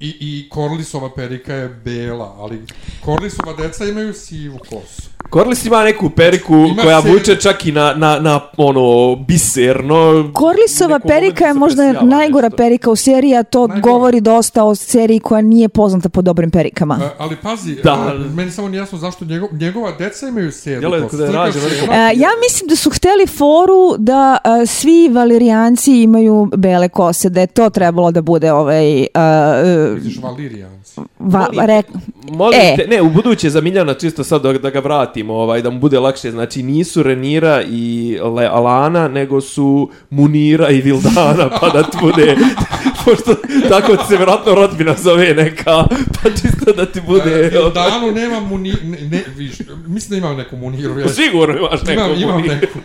i, i Korlisova perika je bela, ali Korlisova deca imaju sivu kosu. Korlis ima neku periku Ima koja se- vuče čak i na, na, na ono biserno Korlisova perika je možda najgora nešto. perika u seriji, a to Najgora. govori dosta o seriji koja nije poznata po dobrim perikama. E, ali pazi, Da. e, meni samo nije jasno zašto njegov, njegova deca imaju sedmu Jel da je se- veliko- E, ja mislim da su hteli foru da e, svi valerijanci imaju bele kose, da je to trebalo da bude ovaj... e, e, Misliš Valirijanci. va, re, Molim E. te, ne, u buduće za Miljana čisto sad da, da ga vratimo, ovaj, da mu bude lakše, znači nisu Renira i Le, Alana, nego su Munira i Vildana, pa da ti bude, <laughs> pošto tako ti se vjerojatno rodbina zove neka, pa čisto da ti bude... E, Danu nema mu ni, ne, ne, viš, mislim da imam neku muniru. Ja, Sigurno imaš neku imam, imam Muniru. neku.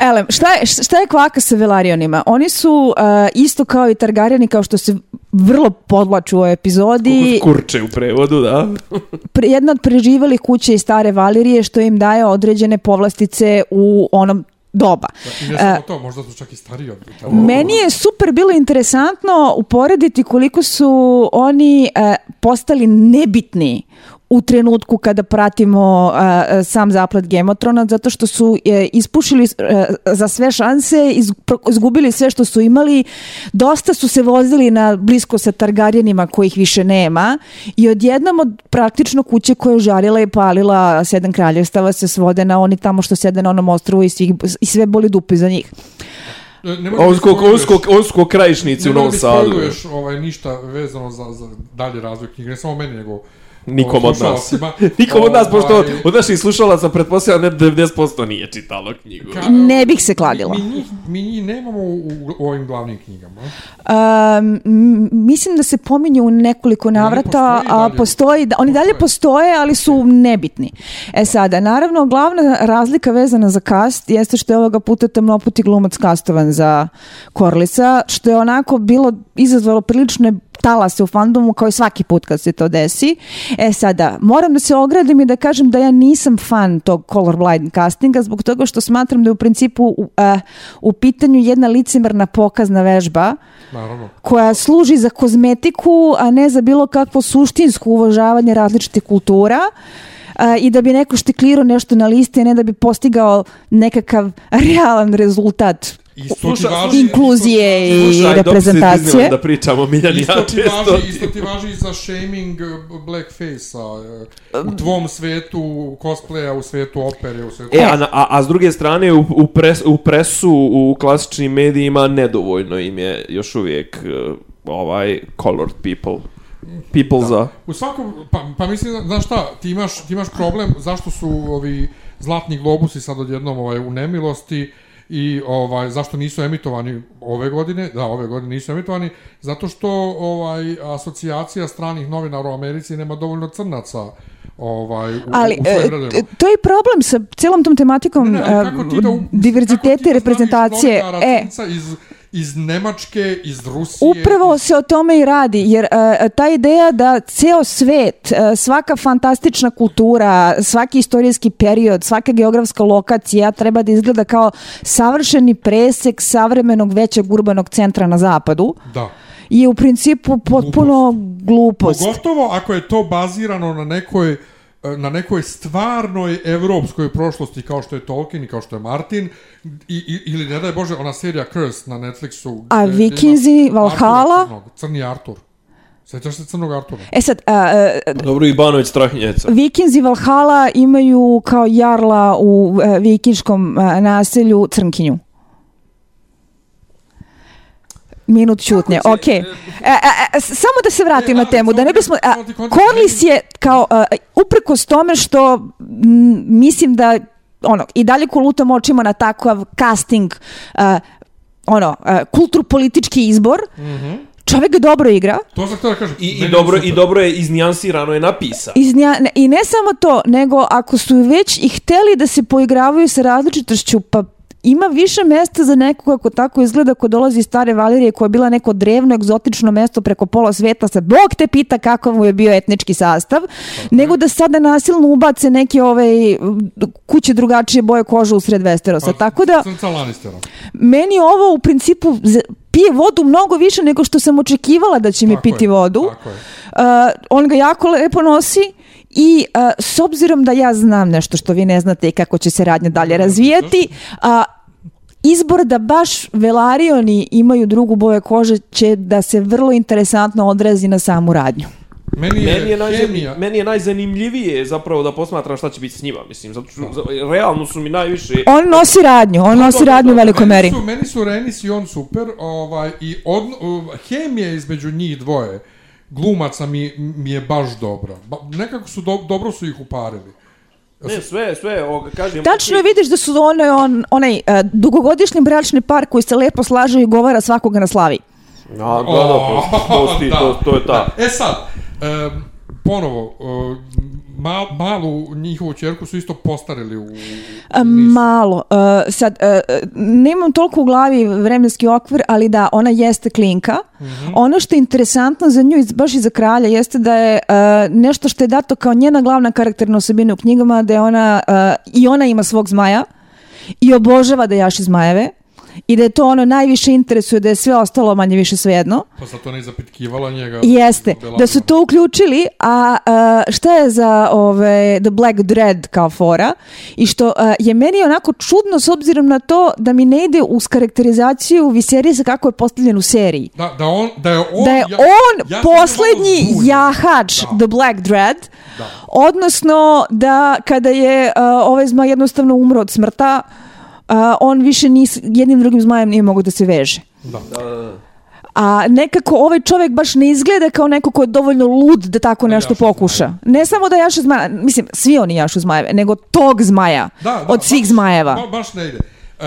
Elem, šta je, šta je kvaka sa Velarionima? Oni su uh, isto kao i Targaryeni, kao što se vrlo podlaču u ovoj epizodi. Kurče u prevodu, da. <laughs> Jedna od preživalih kuće iz stare Valirije što im daje određene povlastice u onom doba. I ne samo to, možda su čak i stariji od. Meni je super bilo interesantno uporediti koliko su oni e, postali nebitni u trenutku kada pratimo e, sam zaplet Gemotrona, zato što su e, ispušili e, za sve šanse, izgubili sve što su imali, dosta su se vozili na blisko sa Targaryenima kojih više nema i odjednom od praktično kuće koja je žarila i palila sedam kraljevstava se svode na oni tamo što sede na onom ostrovu i, svih, i sve boli dupe za njih. Da Onsko, onsko, onsko krajišnici u da Novom mi Sadu. spoiluješ, ovaj, ništa vezano za, za dalje razvoj knjige, ne samo meni, nego <laughs> Nikom od nas. slušalcima. Nikom od nas, pošto od naših slušalaca pretpostavljam ne 90% nije čitalo knjigu. ka- Ne bih se kladila. Mi, mi, njih, mi njih nemamo u, u ovim glavnim knjigama. Um, mislim da se pominju u nekoliko navrata, postoji a dalje? postoji, da, oni dalje postoje, ali su nebitni. E sada, naravno, glavna razlika vezana za kast jeste što je ovoga puta temnoputi glumac kastovan za Korlisa, što je onako bilo izazvalo prilične talase u fandomu kao i svaki put kad se to desi. E sada, moram da se ogradim i da kažem da ja nisam fan tog colorblind castinga zbog toga što smatram da je u principu u, eh, u pitanju jedna licemerna pokazna vežba Naravno. koja služi za kozmetiku, a ne za bilo kakvo suštinsko uvažavanje različitih kultura a, i da bi neko štiklirao nešto na listi, a ne da bi postigao nekakav realan rezultat Isto ti važi, inkluzije i reprezentacije. da pričamo Miljani Isto ja ti, često. važi, isto ti važi i za shaming uh, blackface-a. uh, U tvom svetu cosplaya, u svetu opere, u svetu... E, a, a, a s druge strane, u, u, pres, u presu, u klasičnim medijima, nedovoljno im je još uvijek uh, ovaj colored people. People za... U svakom, pa, pa mislim, znaš šta, ti imaš, ti imaš problem zašto su ovi zlatni globusi sad odjednom ovaj, u nemilosti i ovaj zašto nisu emitovani ove godine, da ove godine nisu emitovani, zato što ovaj asocijacija stranih novinara u Americi nema dovoljno crnaca ovaj u, Ali u e, t- to je problem sa cijelom tom tematikom Ne, ne, ali kako ti da, e, diverziteta kako ti i da reprezentacije. E, iz, iz Nemačke, iz Rusije. Upravo se o tome i radi, jer e, ta ideja da ceo svet, e, svaka fantastična kultura, svaki istorijski period, svaka geografska lokacija treba da izgleda kao savršeni presek savremenog većeg urbanog centra na zapadu Da. je u principu potpuno glupost. Pogotovo ako je to bazirano na nekoj e, na nekoj stvarnoj evropskoj prošlosti kao što je Tolkien i kao što je Martin i, i, ili ne daj Bože ona serija Curse na Netflixu A Vikinzi, Artura Valhalla? crnog, crni Artur Sećaš se crnog Artura? E sad, a, e, Dobro, Ibanović Strahinjeca. Vikinzi Valhalla imaju kao jarla u e, vikinškom e, naselju Crnkinju. Minut ćutnje, će- okej. E, e, e, s- samo da se vratim E, na temu, da ne bismo... a, je kao, a, uprkos tome što m, mislim da ono, i dalje kolutam očima na takav casting, a, ono, a, kulturpolitički izbor, čovjek ga dobro igra, To sam htio da kažem. I, i, dobro. I dobro je iznijansirano je napisa. Iz nja- ne- I ne samo to, nego ako su već i hteli da se poigravaju sa različitošću, pa ima više mesta za nekoga ko tako izgleda ko dolazi iz stare Valirije koja je bila neko drevno egzotično mesto preko pola sveta sa Bog te pita kakav mu je bio etnički sastav nego da sada nasilno ubace neke ovaj kuće drugačije boje kože u sred Westerosa. Pa, Tako da meni ovo u principu pije vodu mnogo više nego što sam očekivala da će mi Tako piti je, vodu. tako je. Uh, on ga jako lepo nosi i uh, s obzirom da ja znam nešto što vi ne znate i kako će se radnja dalje razvijati, a izbor da baš Velarioni imaju drugu boje kože će da se vrlo interesantno odrazi na samu radnju. Meni je, Meni je, najzan, hemija... meni je najzanimljivije zapravo da posmatram šta će biti s njima, mislim, zato što za- realno su mi najviše... On nosi radnju, on nosi da, da, radnju u velikoj meni meri. Su, meni su Renis i on super, ovaj, i od, uh, hemija između njih dvoje, glumaca mi, mi je baš dobra. Ba, nekako su, do, dobro su ih uparili. Ne, sve, sve, ovoga, kažem... Tačno je vidiš da su onaj, on, onaj uh, dugogodišnji bračni par koji se lepo slaže i govara svakoga na slavi. A, da, da, to, to, to, <laughs> to, to je ta. Da. E sad, um, ponovo, uh, mal, malu njihovu čerku su isto postarili u... u nisu. Malo. Uh, sad, nemam toliko u glavi vremenski okvir, ali da, ona jeste klinka. Ono što je interesantno za nju, baš i za kralja, jeste da je nešto što je dato kao njena glavna karakterna osobina u knjigama, da je ona, i ona ima svog zmaja i obožava da jaši zmajeve i da je to ono najviše interesuje, da je sve ostalo manje više svejedno. Pa zato ne zapitkivala njega. Jeste, da su to uključili, a uh, šta je za ove, The Black Dread kao fora i što uh, je meni onako čudno s obzirom na to da mi ne ide uz karakterizaciju Viserisa kako je postavljen u seriji. Da, da, on, da je on... Da je ja- on ja poslednji zbunjen. jahač Da. The Black Dread, Da. odnosno da kada je uh, ovaj zmaj jednostavno umro od smrta, uh, on više ni jednim drugim zmajem nije mogo da se veže. Da. A nekako ovaj čovjek baš ne izgleda kao neko ko je dovoljno lud da tako nešto jaše pokuša. Ne samo da jaše zmaja, mislim, svi oni jašu zmajeve, nego tog zmaja Da, da, od svih baš- zmajeva. Ba, baš ne ide. Um,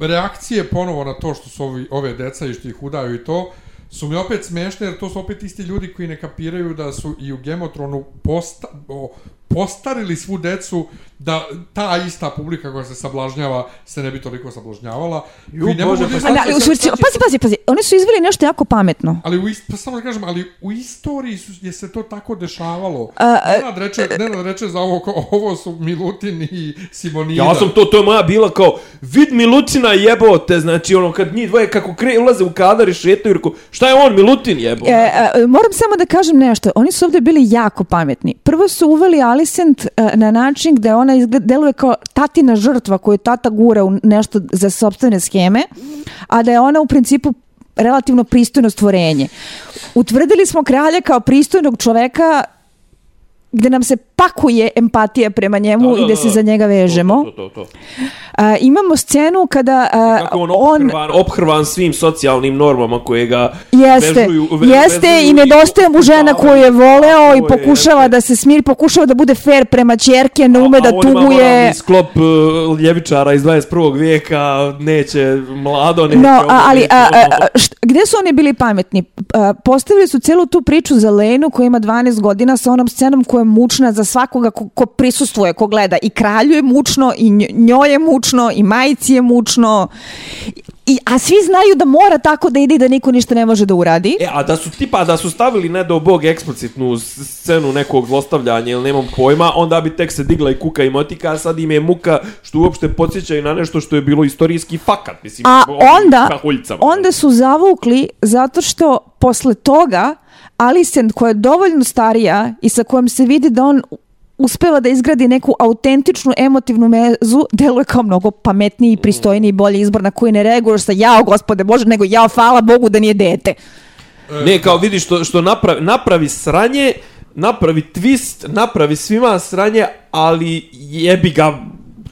reakcije ponovo na to što su ovi, ove deca i što ih udaju i to, su mi opet smešne, jer to su opet isti ljudi koji ne kapiraju da su i u Gemotronu posta, o, postarili svu decu da ta ista publika koja se sablažnjava se ne bi toliko sablažnjavala. Ju, Vi ne Bože, pa A, da, u stvari, pazi, pazi, pazi, oni su izveli nešto jako pametno. Ali u ist, pa samo da kažem, ali u istoriji su, je se to tako dešavalo. A, Nenad reče, Nenad reče za ovo, ovo su Milutin i Simonida. Ja sam to, to je moja bila kao, vid Milutina jebote, znači ono kad njih dvoje kako kre, ulaze u kadar i šetaju, rekao, šta je on, Milutin jebote? E, e, moram samo da kažem nešto. Oni su ovdje bili jako pametni. Prvo su uveli Alicent e, na način gde ona izgleda, deluje kao tatina žrtva koju tata gura u nešto za sobstvene scheme, a da je ona u principu relativno pristojno stvorenje. Utvrdili smo kralja kao pristojnog čoveka gde nam se pakuje empatija prema njemu Da, da, i da se da. za njega vežemo. To, to, to, to. A, imamo scenu kada a, Kako on on ophrvan, ophrvan svim socijalnim normama koje ga Jeste, vezuju, ve- jeste vezuju i nedostaje mu žena koju je voleo i je, pokušava jeste. da se smiri, pokušava da bude fair prema ćerke, ne ume da a on ima tuguje. moralni sklop uh, ljevičara iz 21. vijeka, neće mlado, neće No, ovo, a, ali neće a, a, a, gde su oni bili pametni? A, postavili su celu tu priču za Lenu koja ima 12 godina sa onom scenom koja je mučna za svakoga ko, ko prisustvuje, ko gleda. I kralju je mučno, i nj- njoj je mučno, i majici je mučno. I, a svi znaju da mora tako da ide i da niko ništa ne može da uradi. E, a da su tipa, da su stavili ne do bog eksplicitnu scenu nekog zlostavljanja ili nemam pojma, onda bi tek se digla i kuka i motika, a sad im je muka što uopšte podsjeća i na nešto što je bilo istorijski fakat, mislim. A onda, onda su zavukli zato što posle toga Alicent koja je dovoljno starija i sa kojom se vidi da on uspeva da izgradi neku autentičnu emotivnu mezu, deluje kao mnogo pametniji, i pristojniji i bolji izbor na koji ne reaguješ sa jao gospode Bože, nego jao hvala Bogu da nije dete. Ne, kao vidi što, što napravi, napravi sranje, napravi twist, napravi svima sranje, ali jebi ga,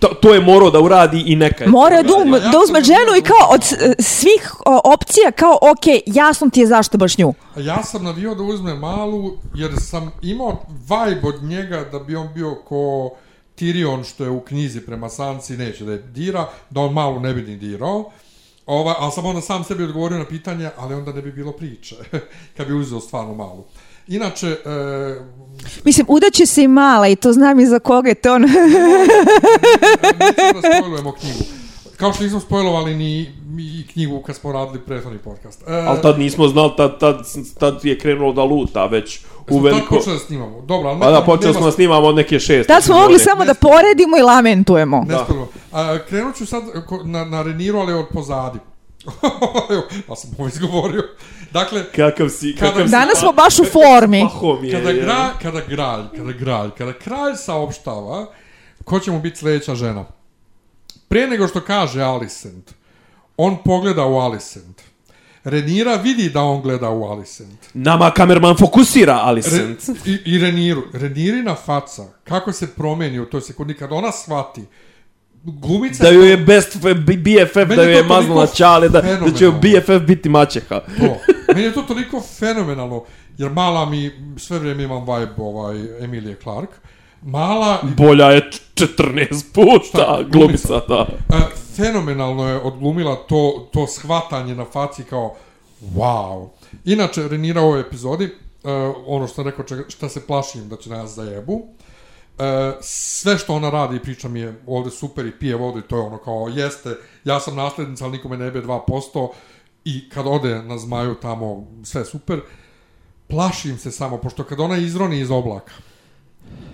to, to je morao da uradi i neka je. Mora to da, um, da uzme ženu i kao od svih opcija kao ok, jasno ti je zašto baš nju. A Ja sam navio da uzme malu, jer sam imao vibe od njega da bi on bio ko Tyrion što je u knjizi prema Sansi, neće da je dira, da on malu ne bi ni dirao. Ova, ali sam onda sam sebi odgovorio na pitanje, ali onda ne bi bilo priče, <laughs> kad bi uzeo stvarno malu. Inače, e, Mislim, udaće se i mala i to znam i za koga je to on. nećemo da spojlujemo knjigu. Kao što nismo spojlovali ni i knjigu kad smo radili prethodni podcast. E, Ali tad nismo znali, tad, tad, tad je krenulo da luta već u smo tad veliko... počeli da snimamo. Dobro, ali Pa da, počeli smo da snimamo od neke šest. Tad smo mogli samo da poredimo i lamentujemo. Ne da. A, krenut ću sad na, na Reniru, ali od pozadi. <laughs> Ja sam ovo izgovorio. Dakle, Kakav si, Kada- kakav si... Danas smo pa- baš u formi. je, kada, gra, kada gralj, kada gralj, kada kralj saopštava ko će mu biti sljedeća žena. Prije nego što kaže Alicent, on pogleda u Alicent. Renira vidi da on gleda u Alicent. Nama kamerman fokusira, ali Re, i, I Reniru. Renirina faca, kako se promeni u toj sekundi, kada ona shvati, glumica... Da joj je best BFF, da joj je maznula čale, da, da će joj. BFF biti maćeha. To. <laughs> Meni je to toliko fenomenalno, jer mala mi, sve vrijeme imam vibe ovaj, Emilie Clark, mala, Bolja je č- 14 puta, Šta, glumica, da. e, fenomenalno je odglumila to, to shvatanje na faci kao wow. Inače, Renira u ovoj epizodi, e, ono što sam rekao, čega, šta se plašim da će nas zajebu, E, sve što ona radi i priča mi je ovde super i pije vodu to je ono kao jeste, ja sam naslednica, ali nikome ne be 2% i kad ode na zmaju tamo sve super, plašim se samo, pošto kad ona izroni iz oblaka,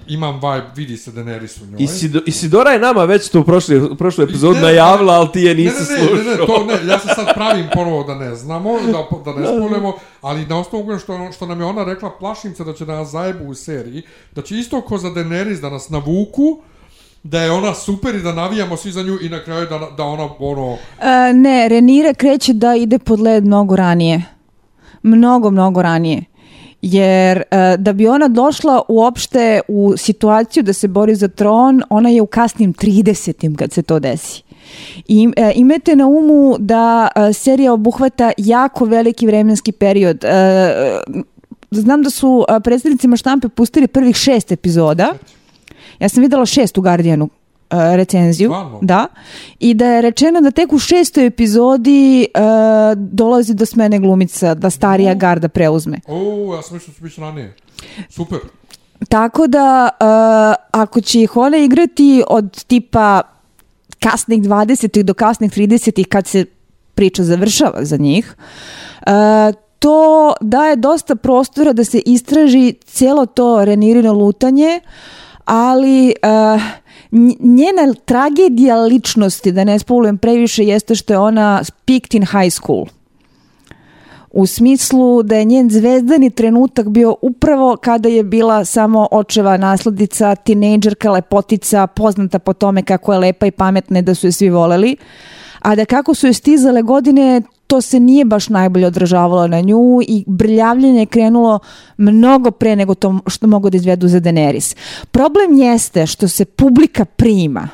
imam vibe, vidi se Daenerys u njoj. Isido, Isidora je nama već to u prošloj, u prošloj epizodu Ne, najavila, ali ti je nisi ne, ne, ne, slušao. ne, ne, to ne, ja se sad pravim ponovo da ne znamo, da, da ne spolujemo, ali na osnovu što, što nam je ona rekla, plašim se da će da nas zajebu u seriji, da će isto ko za Daenerys da nas navuku, da je ona super i da navijamo svi za nju i na kraju da, da ona, ono, E, ne, Renira kreće da ide pod led mnogo ranije. Mnogo, mnogo ranije. Jer e, da bi ona došla uopšte u situaciju da se bori za tron, ona je u kasnim 30. kad se to desi. I e, imajte na umu da e, serija obuhvata jako veliki vremenski period. E, znam da su predstavnicima štampe pustili prvih šest epizoda. Ja sam videla šest u Guardianu recenziju. Stvarno? Da. I da je rečeno da tek u šestoj epizodi e, dolazi do smene glumica, da starija garda preuzme. o, ja sam mislio da će biti ranije. Super. Tako da, e, ako će ih ona igrati od tipa kasnih 20. do kasnih 30. kad se priča završava za njih, e, to daje dosta prostora da se istraži cijelo to renirino lutanje, ali nj- njena tragedija ličnosti, da ne spolujem previše, jeste što je ona peaked in high school u smislu da je njen zvezdani trenutak bio upravo kada je bila samo očeva naslednica, tinejdžerka, lepotica, poznata po tome kako je lepa i pametna da su je svi voleli. A da kako su je stizale godine, to se nije baš najbolje odražavalo na nju i brljavljenje je krenulo mnogo pre nego to što mogu da izvedu za Daenerys. Problem jeste što se publika prima.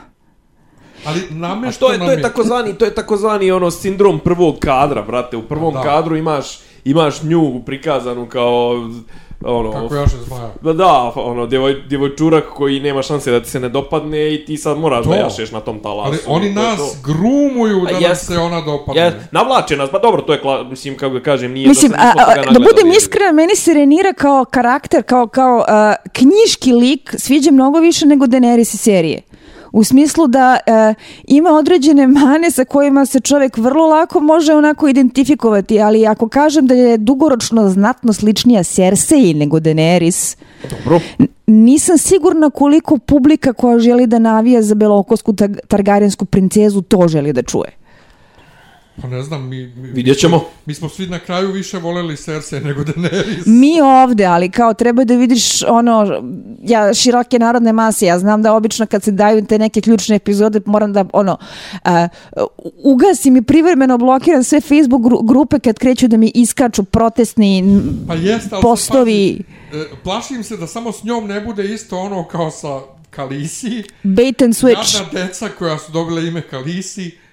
Ali A namešto to je, to je takozvani, to je takozvani ono sindrom prvog kadra, brate. U prvom Da. kadru imaš, imaš nju prikazanu kao ono, Kako jaše zmaja. Da, da, ono, djevoj, djevojčurak koji nema šanse da ti se ne dopadne i ti sad moraš To. da jašeš na tom talasu. Ali oni nas to. grumuju da A nam se ona dopadne. Ja, navlače nas, pa dobro, to je, kla, mislim, kako da kažem, nije Mislim, da, a, a, da budem iskrena, meni se Renira kao karakter, kao, kao a, knjiški lik sviđa mnogo više nego Daenerys i serije. U smislu da e, ima određene mane sa kojima se čovjek vrlo lako može onako identifikovati, ali ako kažem da je dugoročno znatno sličnija Cersei nego Daenerys, Dobro. nisam sigurna koliko publika koja želi da navija za belokosku tar- targarijensku princezu to želi da čuje. Pa ne znam, mi... mi Vidjet ćemo. Mi smo svi na kraju više voleli Cersei nego Daenerys. Mi ovde, ali kao treba da vidiš ono, ja široke narodne mase, ja znam da obično kad se daju te neke ključne epizode moram da ono, a, ugasim i privremeno blokiram sve Facebook gru- grupe kad kreću da mi iskaču protestni Pa jeste, ali... postovi, e, plašim se da samo s njom ne bude isto ono kao sa Kalisi. bait and switch. Jadna deca koja su dobile ime Kalisi.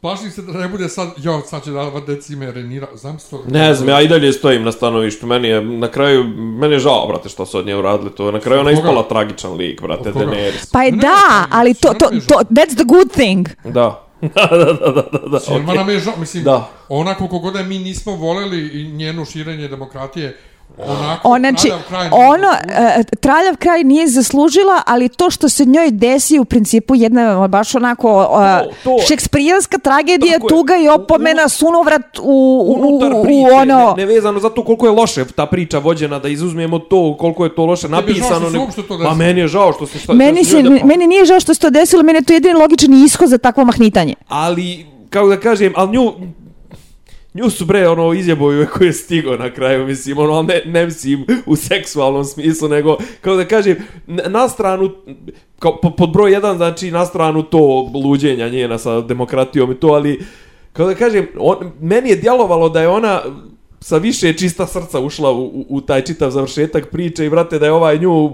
Plašim se da ne bude sad, jo, sad će davat deci ime Renira. Znam se to... Ne znam, ja i dalje stojim na stanovištu. Meni je, na kraju, meni je žao, brate, što su od nje uradili to. Na kraju ona je ispala tragičan lik, brate? Daenerys. Pa je Ne, da, ali to, to, je to, that's the good thing. <laughs> Da. da, da, da, da, da, da, Silva okej. nam je žao, mislim, Da. ona koliko god da mi nismo voleli i njeno širenje demokratije, onako, Ona, znači, ono, e, traljav kraj nije zaslužila, ali to što se njoj desi u principu jedna baš onako To, to. šekspirijanska tragedija, Tako je. tuga i U- opomena, sunovrat u, u, u, priče, u ono... ne, nevezano za to koliko je loše ta priča vođena, da izuzmemo to koliko je to loše napisano. Ma desilo? meni je žao što se šta, Meni, se, da- meni nije žao što se to desilo, meni je to jedini logičan ishod za takvo mahnitanje. Ali, kako da kažem, ali nju, nju su bre ono izjeboju koji je stigo na kraju, mislim, ono, ne, ne mislim u seksualnom smislu, nego, kako da kažem, na, stranu, kao, po- pod broj jedan, znači, na stranu to luđenja njena sa demokratijom i to, ali, kako da kažem, on, meni je djelovalo da je ona sa više čista srca ušla u, u, u taj čitav završetak priče i, brate, da je ovaj nju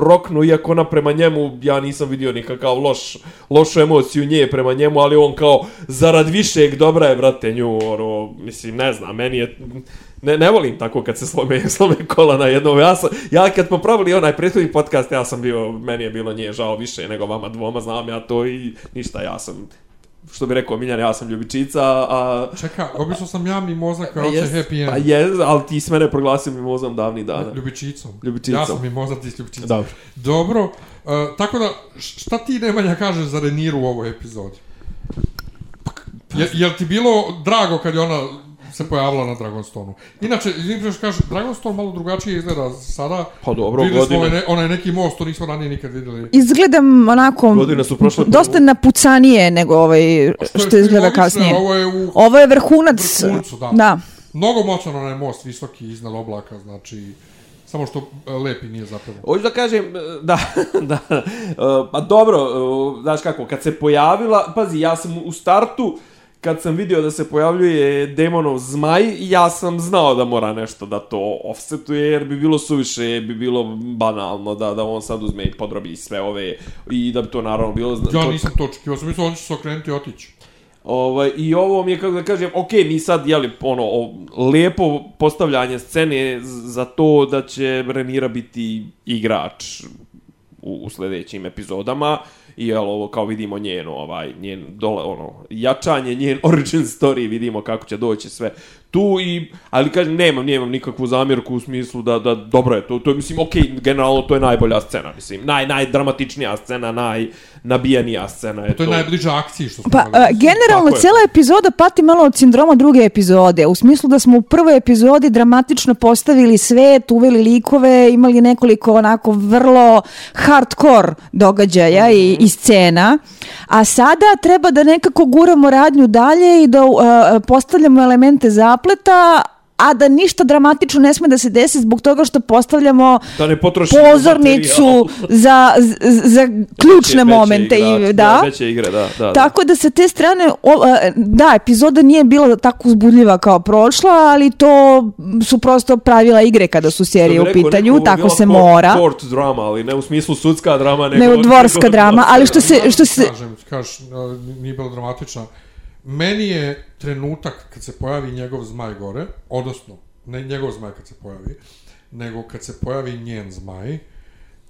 roknu, iako ona prema njemu, ja nisam vidio nikakav loš, lošu emociju nje prema njemu, ali on kao, zarad višeg dobra je, brate, nju, ono, mislim, ne znam, meni je, ne, ne volim tako kad se slome, <laughs> slome kola na jednom, ja sam, ja kad smo pravili onaj prethodni podcast, ja sam bio, meni je bilo nje žao više nego vama dvoma, znam ja to i ništa, ja sam što bi rekao Miljan, ja sam ljubičica, a... Čeka, obično sam ja mi mozak kao opće happy end. Pa je, ali ti si mene proglasio mimozom davnih dana. Ljubičicom. Ljubičicom. Ja sam mi mozak ti s ljubčicom. Dobro. Dobro, uh, tako da, šta ti Nemanja kažeš za Reniru u ovoj epizodi? Je, jel ti bilo drago kad je ona se pojavila na Dragonstonu? Inače, izvinite što kažeš, Dragonstone malo drugačije izgleda sada. Pa dobro, Videli smo godine. ovaj, ne, onaj neki most, to nismo ranije nikad videli. Izgledam onako Godine su prošle dosta napucanije nego ovaj što izgleda logično, kasnije. Ovo je u Ovo je vrhunac. vrhuncu, da. da. Mnogo moćan onaj most, visoki iznad oblaka, znači, samo što e, lepi nije zapravo. Hoću da kažem, e, da, <laughs> da, e, pa dobro, znaš kako, kad se pojavila, pazi, ja sam u startu, kad sam vidio da se pojavljuje demonov zmaj, ja sam znao da mora nešto da to offsetuje, jer bi bilo suviše, bi bilo banalno da, da on sad uzme i podrobi sve ove, i da bi to naravno bilo... Ja to- nisam to očekivao, sam mislio, on će se okrenuti i otići. Ovaj, I ovo mi je, kako da kažem, ok, mi sad, jeli, ono, o, lepo postavljanje scene za to da će Renira biti igrač u, u sledećim epizodama i jel ovo kao vidimo njeno ovaj njen dole ono jačanje njen <laughs> origin story vidimo kako će doći sve tu i ali kažem nemam nemam nikakvu zamjerku u smislu da da dobro je to to je mislim okej generalno to je najbolja scena mislim naj najdramatičnija scena naj nabijanija scena je To je najbliža akciji što smo Pa, a, generalno, Tako je. cijela epizoda pati malo od sindroma druge epizode. U smislu da smo u prvoj epizodi dramatično postavili svet, uveli likove, imali nekoliko onako vrlo hardcore događaja i, i scena. A sada treba da nekako guramo radnju dalje i da uh, postavljamo elemente zapleta, a da ništa dramatično ne sme da se desi zbog toga što postavljamo da ne pozornicu za, za, za ključne Veće momente. igrač, i, da. veće igre, da, da. da. Tako da sa te strane, o, da, epizoda nije bila tako uzbudljiva kao prošla, ali to su prosto pravila igre kada su serije u pitanju, neko, tako se court- mora. Court drama, ali ne u smislu sudska drama, nego... Nego dvorska nego drama, ali što se, što se, Kažem, kaš, nije bila dramatična. Meni je trenutak kad se pojavi njegov zmaj gore, odnosno, ne njegov zmaj kad se pojavi, nego kad se pojavi njen zmaj,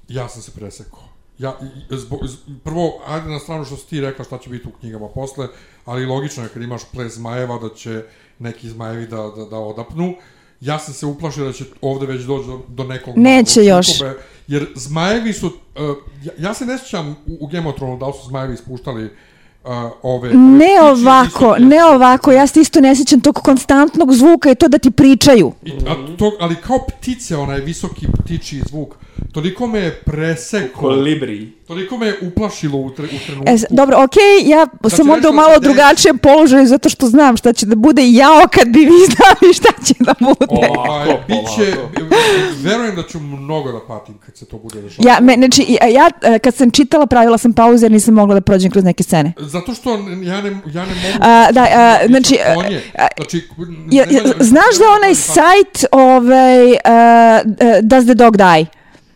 ja sam se presekao. Ja, zbog, z- prvo, ajde na stranu što si ti rekla šta će biti u knjigama posle, ali logično je kad imaš ples zmajeva da će neki zmajevi da, da, da odapnu. Ja sam se uplašio da će ovde već doći do, do nekog Neće još. sukoba, jer zmajevi su, uh, ja, ja se ne sjećam u, u Game of Thrones da su zmajevi ispuštali uh, ove... ove ne ovako, ne ovako, ja se isto ne sjećam tog konstantnog zvuka i to da ti pričaju. I, a to, ali kao ptice, onaj visoki ptičiji zvuk, toliko me je presekao, Kolibri. Toliko me je uplašilo u, tre, u trenutku. E, dobro, okej, ja sam će onda u malo drugačijem položaju zato što znam šta će da bude i jao kad bi vi <laughs> znali šta će da bude. Ovaj, Polako, biće, polako. verujem da ću mnogo da patim kad se to bude dešavati. Ja, me, znači, i- a ja e, kad sam čitala pravila sam pauze jer nisam mogla da prođem kroz neke scene. Zato što ja ne, ja ne mogu... A, da, a, znači, a, znači, Ja, ja, znaš da onaj sajt ovaj, uh, Does the dog die?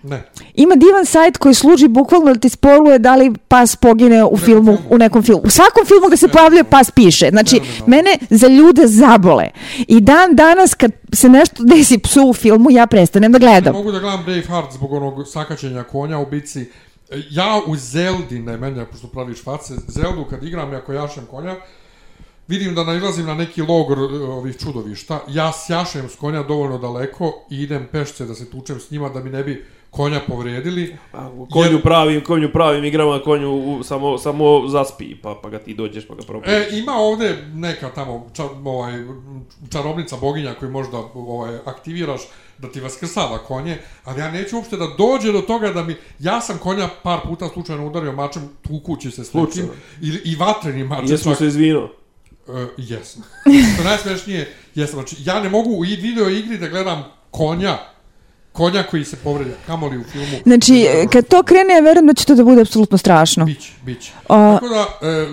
Ne. Ima divan sajt koji služi bukvalno da ti spoluje da li pas pogine u filmu, filmu. u nekom filmu. U svakom filmu gde se pojavljuje pas piše. Znači, Ne, ne, ne. mene za ljude zabole. I dan danas kad se nešto desi psu u filmu, ja prestanem da Ne gledam. mogu da gledam Braveheart zbog onog sakaćenja konja u bici. Ja u Zeldi, ne mene, pošto praviš face, Zeldu kad igram i ako jašem konja, vidim da nailazim na neki logor ovih čudovišta, ja sjašem s konja dovoljno daleko i idem pešce da se tučem s njima da mi ne bi konja povredili. Konju pravim, konju pravim igrama, konju u, samo, samo zaspi, pa, pa ga ti dođeš pa ga probudiš. E, ima ovde neka tamo ča, ovaj, čarobnica boginja koju možda ovaj, aktiviraš da ti vaskrsava konje, ali ja neću uopšte da dođe do toga da mi... Ja sam konja par puta slučajno udario mačem, tukući se s nekim, Slučajno. i, i vatrenim mačem. Jesmo čak. se izvino. Uh, jesam. <laughs> Što je najsmešnije, jesam. Znači, ja ne mogu u i- video igri da gledam konja, konja koji se povredio, kamoli u filmu. Znači, kad to krene, ja verujem da će to da bude apsolutno strašno. Biće, biće. A- Tako da, e,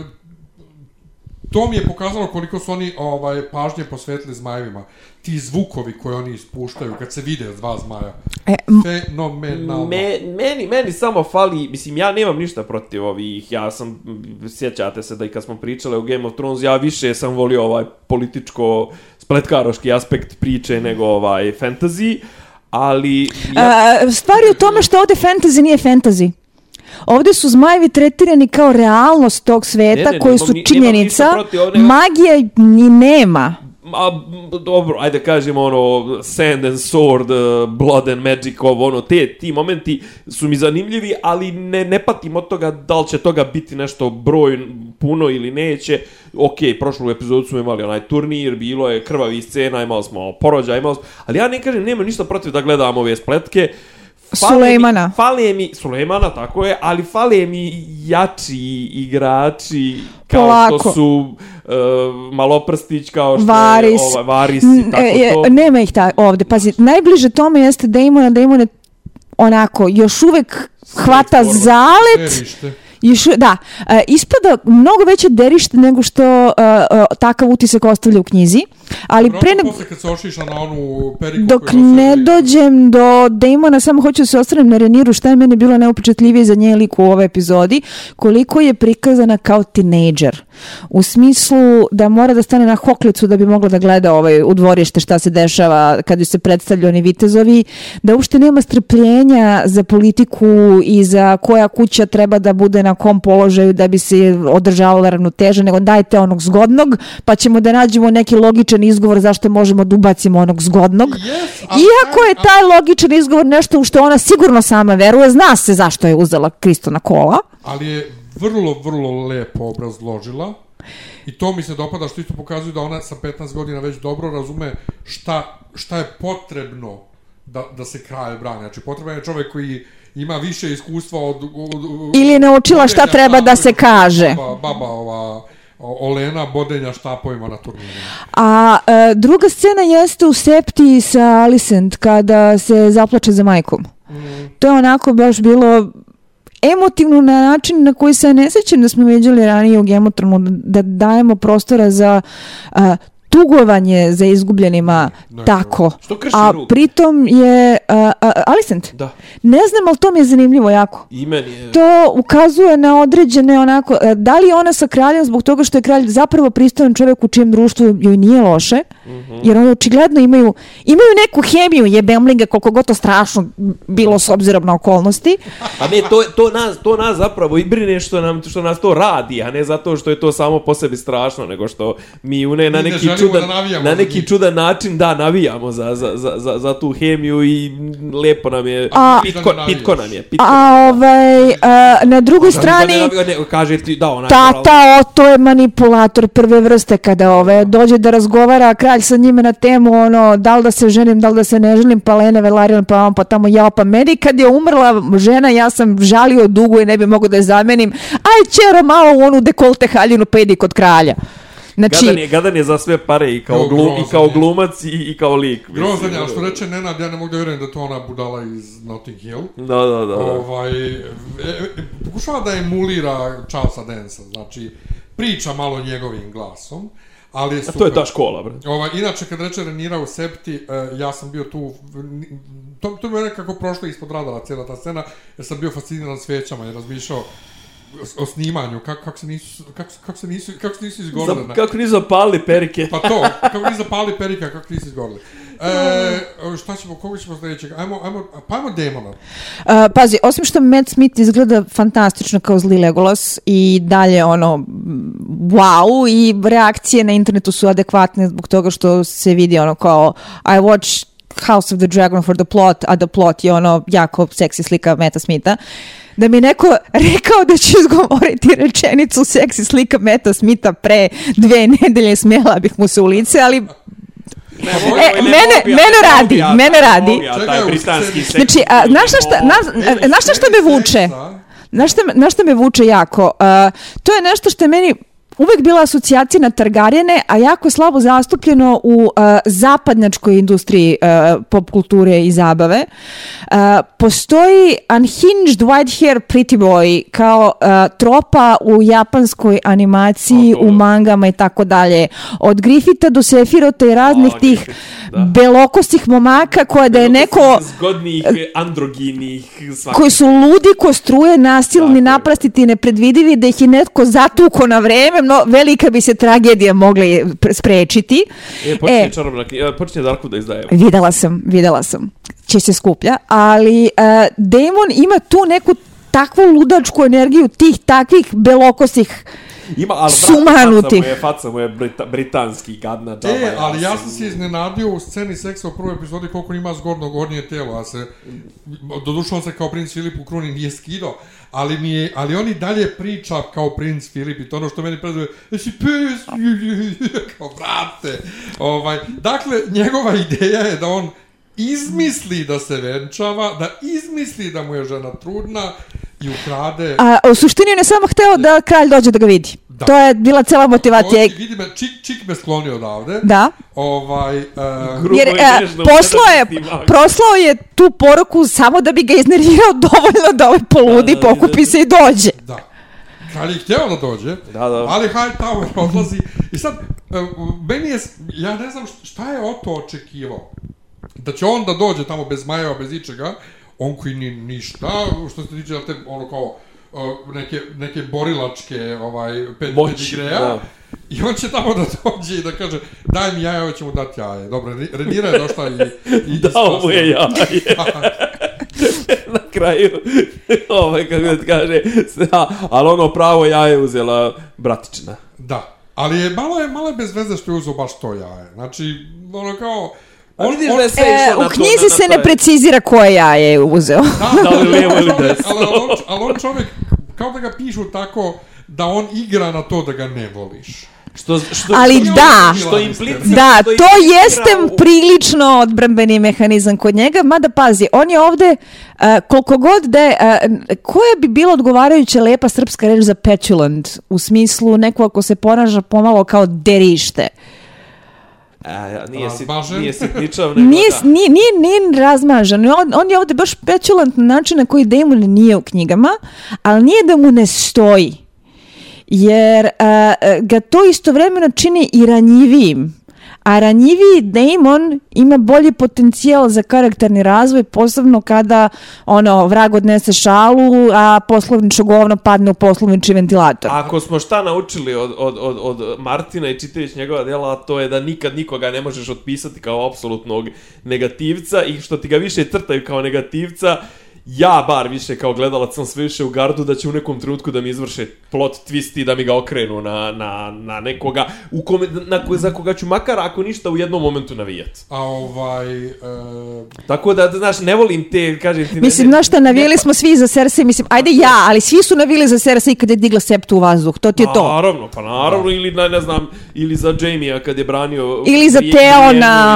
to mi je pokazalo koliko su oni ovaj, pažnje posvetili zmajevima. Ti zvukovi koje oni ispuštaju kad se vide dva zmaja. E, Fenomenalno. Me, meni, meni samo fali, mislim, ja nemam ništa protiv ovih, ja sam, sjećate se da i kad smo pričali o Game of Thrones, ja više sam volio ovaj političko, spletkaroški aspekt priče nego ovaj fantasy, ali... Ja, a, stvar je u tome što ovde fantasy nije fantasy. ovde su zmajevi tretirani kao realnost tog sveta Ne, ne, koji su nemam činjenica, protiv, nego- magije ni nema. A, dobro, ajde kažemo ono, Sand and Sword, uh, Blood and Magic, ovo, ono, te, ti momenti su mi zanimljivi, ali ne, ne patim od toga da li će toga biti nešto broj puno ili neće. Ok, prošlu epizodu smo imali onaj turnir, bilo je krvavi scena, imali smo porođaj, imali smo, ali ja ne kažem, nema ništa protiv da gledam ove spletke. Fale Sulejmana. Mi, fale mi, Sulejmana, tako je, ali fale mi jači igrači kao Polako. što su uh, Maloprstić, kao što Varis. je ovaj, Varis i tako e, to. Nema ih ta, ovde. Pazi, najbliže tome jeste Damon, a Damon je onako, još uvek hvata zalet. Derište. Još, da, e, ispada mnogo veće derište nego što e, e, takav utisak ostavlja u knjizi, ali pre Pre nego... posle kad se ošiša na onu periku Dok ne dođem do Damona, samo hoću da se ostranim na Reniru, šta je meni bilo neupečetljivije za nje liku u ovoj epizodi, koliko je prikazana kao tinejdžer. U smislu da mora da stane na hoklicu da bi mogla da gleda ovaj, u dvorište šta se dešava kad joj se predstavljaju oni vitezovi, da uopšte nema strpljenja za politiku i za koja kuća treba da bude na kom položaju da bi se održavala ravnoteža, nego dajte onog zgodnog, pa ćemo da nađemo neki logičan izgovor zašto možemo da ubacimo onog zgodnog. Yes, a- Iako je taj logičan izgovor nešto u što ona sigurno sama veruje, zna se zašto je uzela Kristona kola. ali je vrlo, vrlo lepo obrazložila i to mi se dopada što isto pokazuje da ona sa 15 godina već dobro razume šta, šta je potrebno da, da se kralj brani. Znači, potreban je čovek koji ima više iskustva od... od, od Ili je naučila šta treba da se kaže. Baba, baba ova, Olena bodenja štapovima na turnirima. A e, druga scena jeste u septi sa Alicent kada se zaplače za majkom. To je onako baš bilo emotivno na način na koji se ne sećam da smo vidjeli ranije u Gemotronu, da dajemo prostora za a, tugovanje za izgubljenima ne, tako. Što krši A ruku? pritom je a, Alicent. Da. Ne znam, ali to mi je zanimljivo jako. I meni je... To ukazuje na određene onako, e, da li ona sa kraljem zbog toga što je kralj zapravo pristojan čovjek u čijem društvu joj nije loše, jer oni očigledno imaju, imaju neku hemiju jebemlinga koliko god to strašno bilo s obzirom na okolnosti. A ne, to, to, nas, to nas zapravo i brine što, nam, što nas to radi, a ne zato što je to samo po sebi strašno, nego što mi u ne, na, neki čudan, da navijamo na neki čudan način da navijamo za, za, za, za, za tu hemiju i lepo nam je, A- pitko, Da pitko nam je. Pitko A ovaj, a, na drugoj strani... Da ne, kaže ti, da, onaj... Tata, o, to je manipulator prve vrste kada ove, dođe da razgovara kralj sa njime na temu ono, da li da se ženim, da li da se ne ženim, pa Lena Velarion, pa on, pa tamo ja, pa meni kad je umrla žena, ja sam žalio dugo i ne bi mogao da je zamenim. Aj, čero, malo u onu dekolte haljinu idi kod kralja. Znači, Gadan je, gadan je za sve pare i kao, glum, i kao glumac i, i kao lik. Grozan je, a što reče Nenad, ja ne mogu da vjerujem da to ona budala iz Notting Hill. Da, da, da. da. Ovaj, e, e, pokušava da emulira Charlesa Dansa, znači priča malo njegovim glasom, ali je A super. to je ta škola, bre. Ovaj, inače, kad reče Renira u Septi, e, ja sam bio tu, to, to mi je nekako prošlo ispod radara cijela ta scena, jer sam bio fasciniran svećama i razmišljao o, snimanju, kako, kako, se nisu, kako, kako se nisu, kako se nisu izgorili. Kako nisu zapalili perike? Pa to, kako nisu zapali perika, kako nisu izgorili. E, šta ćemo, koga ćemo sljedećeg? Ajmo, ajmo, pa ajmo Demona. Uh, pazi, osim što Matt Smith izgleda fantastično kao zli Legolas i dalje ono wow i reakcije na internetu su adekvatne zbog toga što se vidi ono kao I watch House of the Dragon for the plot, a the plot je ono jako seksi slika Meta Smitha. Da mi neko rekao da će izgovoriti rečenicu seksi slika Meta Smitha pre dve nedelje smjela bih mu se u lice, ali Ne, E, mene- mene radi, mene radi. Taj u britanski sceni- seks. Znači, a, znaš na šta, na, na šta me vuče? Znaš šta, me- znaš šta me vuče jako? Uh, to je nešto što je meni uvek bila asocijacija na Targaryene, a jako slabo zastupljeno u uh, zapadnjačkoj industriji uh, pop kulture i zabave. Uh, postoji unhinged white hair pretty boy kao uh, tropa u japanskoj animaciji, O, to- u mangama i tako dalje. Od Griffitha do Sefirota i raznih O, tih Griffith, da. belokosih momaka koje da je neko Zgodnih, androginih, svakih. koji su ludi ko struje, nasilni, naprastiti, nepredvidivi, da ih je netko zatuko na vreme, no, velika bi se tragedija mogla sprečiti. E, počinje e, čarobna knjiga, počinje Darku da izdaje. videla sam, videla sam, će se skuplja, ali uh, Damon ima tu neku takvu ludačku energiju tih takvih belokosih Ima, ali Sumanutih. faca mu je, faca mu je brita, britanski gadna džaba. E, ali ja sam se iznenadio u sceni seksa u prvoj epizodi koliko ima zgodno gornje telo, a se, doduše on se kao princ Filip u kruni nije skidao, ali mi je, ali on i dalje priča kao princ Filip i to ono što meni preduje, si pes, <laughs> kao brate, ovaj, dakle, njegova ideja je da on izmisli da se venčava, da izmisli da mu je žena trudna i ukrade... A u suštini on je samo hteo da kralj dođe da ga vidi. Da. To je bila cela motivacija. Ovdje, vidi me, čik, čik me sklonio odavde. Da. Ovaj, uh, Jer e, nežno poslao je, predati mag. proslao je tu poruku samo da bi ga iznervirao <laughs> dovoljno da ovaj poludi, Da, da, da, pokupi da. se i dođe. Da. Kralj je htio da dođe, Da, da. ali Hightower odlazi. I sad, e, meni je, ja ne znam šta je Oto očekivao. Da će on da dođe tamo bez majeva, bez ičega, on koji ni ništa, što se tiče te, ono kao, e, neke, neke borilačke ovaj, pet, Moći, pedigreja. da. I on će tamo da dođe i da kaže, daj mi jaje, ovo će mu dati jaje. Dobro, Renira je došla i... i <laughs> Dao mu je jaje. <laughs> na kraju, <laughs> ovaj, kako da ti kaže, da, ali ono pravo jaje uzela bratična. Da, ali je malo je malo je bez veze što je uzeo baš to jaje. Znači, ono kao... A vidiš da je sve E, išlo na u to, knjizi na- se na ne to je- precizira koje jaje je uzeo. Da li lijevo ili desno. <laughs> Ali, ali, on, ali on čovjek, kao da ga pišu tako da on igra na to da ga ne voliš. Što, što, Ali što, da. Što implicira... Da, što to jeste u- prilično odbrambeni mehanizam kod njega, mada pazi, on je ovde, uh, koliko god da je, uh, koja bi bila odgovarajuća lepa srpska reč za petulant, u smislu neko ako se ponaša pomalo kao derište. A, ja, nije, Razmažen. nije sitničav, nego Nije, da. nije, nije, nije razmažan. On, on je ovde baš petulant na način na koji Damon nije u knjigama, ali nije da mu ne stoji. Jer a, a, ga to istovremeno čini i ranjivijim. A ranjiviji Damon ima bolji potencijal za karakterni razvoj, posebno kada ono, vrag odnese šalu, a poslovničko govno padne u poslovniči ventilator. Ako smo šta naučili od, od, od, od Martina i čitajući njegova djela, to je da nikad nikoga ne možeš otpisati kao apsolutnog negativca i što ti ga više crtaju kao negativca, ja bar više kao gledalac sam sve više u gardu da će u nekom trenutku da mi izvrše plot twist i da mi ga okrenu na, na, na nekoga u kome, na, ko- za koga ću makar ako ništa u jednom momentu navijat. A ovaj... E, Tako da, znaš, ne volim te, kažem ti... ne- Mislim, znaš šta, navijeli smo svi za Cersei, mislim, ajde ja, ali svi su navijeli za Cersei kada je digla septu u vazduh, to ti je to. Naravno, pa naravno, ili ne, ne znam, ili za Jamie-a kad je branio... Ili za. Brienne,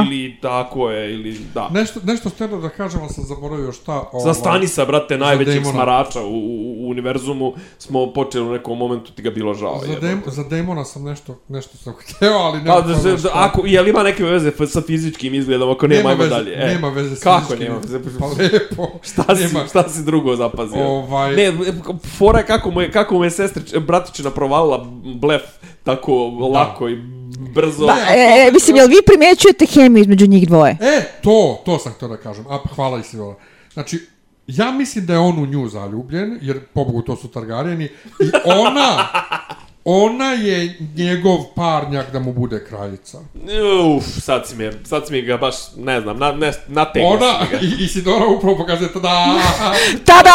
Ili tako je, ili da. nešto, nešto stvarno da kažem, ali sam zaboravio šta... Ovaj, Za Stanisa, brate, najvećeg smarača u, u, u univerzumu, smo počeli u nekom momentu, ti ga bilo žao. Za, dem, za demona sam nešto, nešto sam <laughs> hteo, ali ne Pa, da, da, da, ako, je li ima neke veze f- sa fizičkim izgledom, ako nema, ajmo veze, dalje. E. Nema veze s Kako fizičkim. nema veze? Pa lepo. <laughs> Šta si, nema. šta si drugo zapazio? Ovaj- Ne, fora je kako mu je, kako mu je sestrič, bratičina provalila blef tako lako i brzo. Pa, Ne, e, to- mislim, jel vi primećujete hemiju između njih dvoje? E, to, to sam htio da kažem. A, hvala i Sivola. Znači, ja mislim da je on u nju zaljubljen, jer, pobogu, to su Targarijeni, i ona, ona je njegov parnjak da mu bude kraljica. Uf, sad si mi, sad si mi ga baš, ne znam, na, ne, nategao Ona, si mi ga. i, Isidora upravo pokazuje, tada, Tada!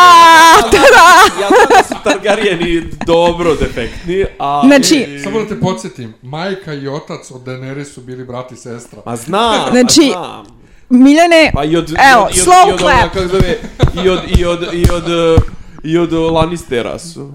Tada! Ja znam da su Targarijeni dobro defektni, a... Znači- samo da te podsjetim, majka i otac od Daenerys su bili brat i sestra. Ma znam, Znači, ma znam. Miljane, Pa i od... evo, i od, slow i od, clap. kako zove, i od, i od, i od, i od uh, Lannistera su.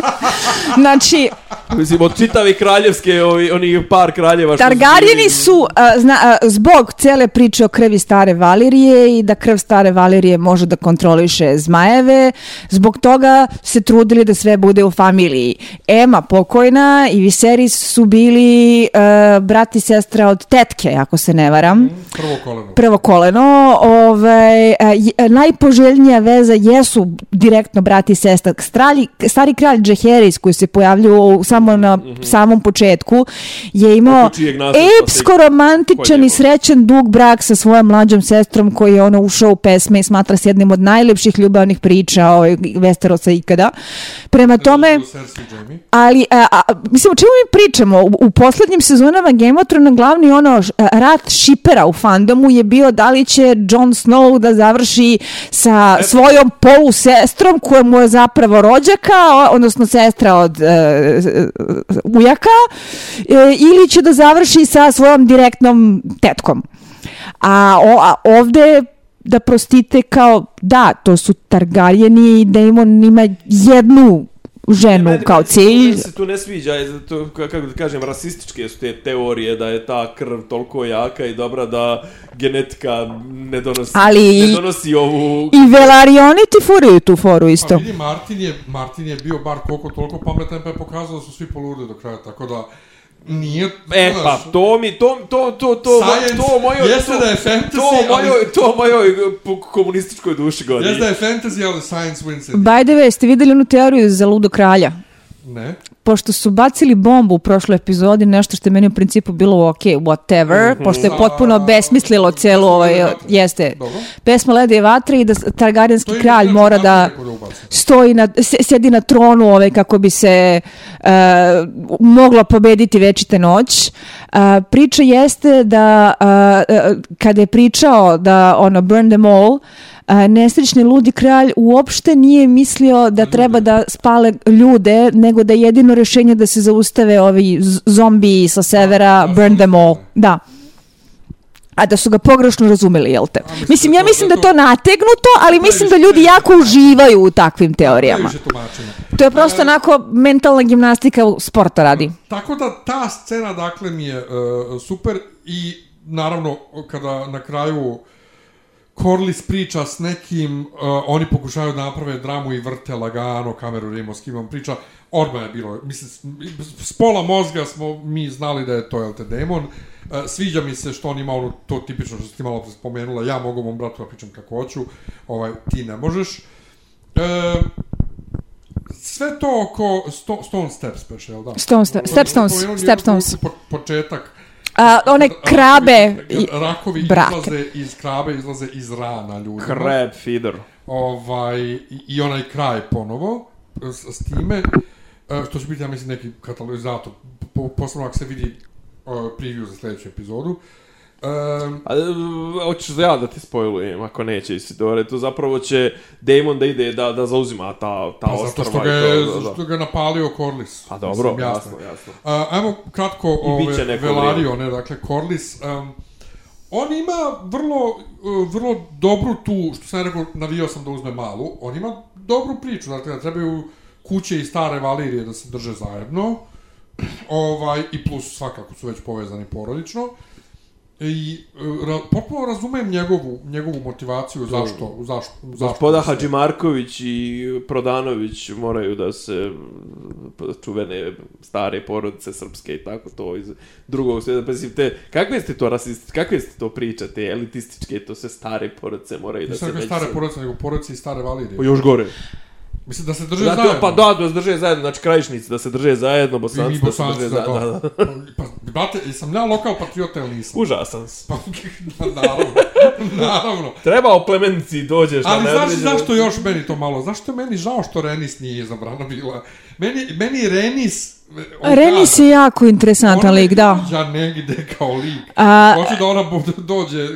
<laughs> znači, Mislim, od čitave kraljevske, ovi, oni par kraljeva Targarijeni su a, zna, a, zbog cele priče o krvi stare Valirije i da krv stare Valirije može da kontroliše zmajeve, zbog toga se trudili da sve bude u familiji. Ema pokojna i Viserys su bili a, brat i sestra od tetke, ako se ne varam. Prvo koleno. Prvo koleno, ovaj, a, najpoželjnija veza jesu direktno brat i sestra. Stralji, stari kralj Jaehaerys koji se pojavljuje samo na samom početku je imao epsko romantičan i srećan dug brak sa svojom mlađom sestrom koji je ono ušao u pesme i smatra se jednim od najlepših ljubavnih priča ovaj, Westerosa ikada. Prema tome... Ali, a, a, mislim, o čemu mi pričamo? U, u poslednjim sezonama Game of Thrones glavni ono rat šipera u fandomu je bio da li će Jon Snow da završi sa svojom polusestrom koja mu je zapravo rođaka, o- odnosno sestra od e, ujaka, e, ili će da završi sa svojom direktnom tetkom. A, o, a ovde da prostite kao, da, to su Targaryeni i Daemon ima jednu ženu Meni- kao cilj. meni se tu ne sviđa, ka- kako da kažem, rasističke su te teorije da je ta krv toliko jaka i dobra da genetika ne donosi, Ali- ne donosi ovu... I Velarioni ti furaju tu foru Pa isto. vidi, Martin je, Martin je bio bar koliko toliko pametan pa je pokazao da su svi polude do kraja, tako da nije... E, znaš, pa, to mi, to, to, to, to, Science, to mojo, jeste to, da je fantasy, to ali- mojoj, to mojoj po- komunističkoj duši godi. Jeste da je fantasy, ali science wins it. By the way, ste videli onu teoriju za ludo kralja? Ne? Pošto su bacili bombu u prošloj epizodi, nešto što je meni u principu bilo ok, whatever, pošto je potpuno besmislilo celu ovaj, jeste, Dobro. pesma Lede i vatre i da Targaryenski kralj mora da stoji na, se- sedi na tronu ovaj, kako bi se e, mogla pobediti večite noć. E, priča jeste da e, e, kada je pričao da ono burn them all, e, nesrećni ludi kralj uopšte nije mislio da treba da spale ljude, nego da je jedino rješenje da se zaustave ovi zombiji sa severa, burn them all. Da. A da su ga pogrešno razumeli, jel te? mislim Mislim, ja to- mislim da da to to- nategnuto, ali mislim da ljudi jako uživaju u takvim teorijama. To je prosto onako mentalna gimnastika sporta radi. Tako da ta scena dakle mi je uh, super i naravno kada na kraju Corlys priča s nekim, uh, oni pokušavaju da naprave dramu i vrte lagano kameru Rimo s kim on priča, odmah je bilo, mislim, s- pola mozga smo mi znali da je to, jel te, demon, Uh, sviđa mi se što on ima ono to tipično što si ti malo pre spomenula, ja mogu mom bratu da pričam kako hoću, ovaj, ti ne možeš. Uh, sve to oko sto, Stone Step Special, da. Stone Step- Stepstones, Stepstones. početak. A, one krabe i rakovi brake. izlaze iz krabe, izlaze iz rana ljudima. Crab feeder. Ovaj, i, i onaj kraj ponovo, s, s time, e, što će biti, ja mislim, neki katalizator, po, posebno ako se vidi uh, preview za sljedeću epizodu. Um, A, e, hoćeš da ja da ti spojlujem, ako neće Isidore, to zapravo će Damon da ide da, da zauzima ta, ta pa zato ostrva. što ga, je, to, da, da. što ga napalio Corlys. A dobro, Mislim, jasno, jasno. A, ajmo kratko ove, neko Velario, ne, dakle, Corlys. Um, on ima vrlo, uh, vrlo dobru tu, što sam rekao, navio sam da uzme malu, on ima dobru priču, dakle, da trebaju kuće i stare Valirije da se drže zajedno, ovaj, i plus svakako su već povezani porodično. I uh, ra, potpuno razumem njegovu, njegovu motivaciju zašto, zašto, zašto. Gospoda se- Hadži Marković i Prodanović moraju da se p- čuvene stare porodice srpske i tako to iz drugog svijeta. Mislim, te, kakve ste to rasisti, kakve ste to pričate, elitističke, to sve stare porodice moraju da Nisam se rekao stare porodice, nego porodice i stare Valirije. O, Još gore. Mislim da se drže Da, to, zajedno. pa da, da se drže zajedno, znači krajišnici da se drže zajedno, I mi bosanci da se bosanci, drže da, zajedno. da. Da, da. Pa, brate, jesam ja lokal patriota ili nisam? Užasan si. Pa, da, <laughs> naravno, naravno. Treba o plemenci dođeš Ali na znaš neodređeno- zašto još meni to malo? Zašto je meni žao što Renis nije izabrana bila? Meni, meni Renis... on Renis kaže, je jako interesantan ona lik, da. gađa negde kao lik. A- Hoću da ona bude, dođe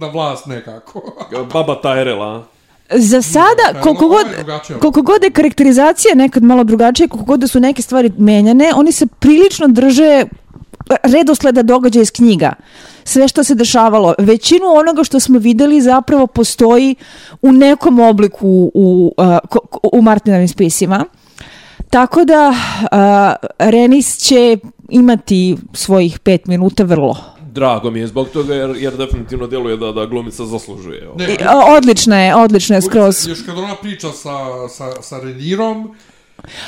na vlast nekako. Baba Tyrella. Za sada, da, koliko god, koliko god je karakterizacija nekad malo drugačija, koliko god da su neke stvari menjane, oni se prilično drže redosleda događaja iz knjiga. Sve što se dešavalo. Većinu onoga što smo videli zapravo postoji u nekom obliku u, ko- u Martinovim spisima. Tako da uh, Renis će imati svojih pet minuta vrlo. Drago mi je zbog toga jer, jer definitivno djeluje da, da glumica zaslužuje. ovo. Ne, I, odlična je, odlična je skroz. Još kad ona priča sa, sa, sa Renirom,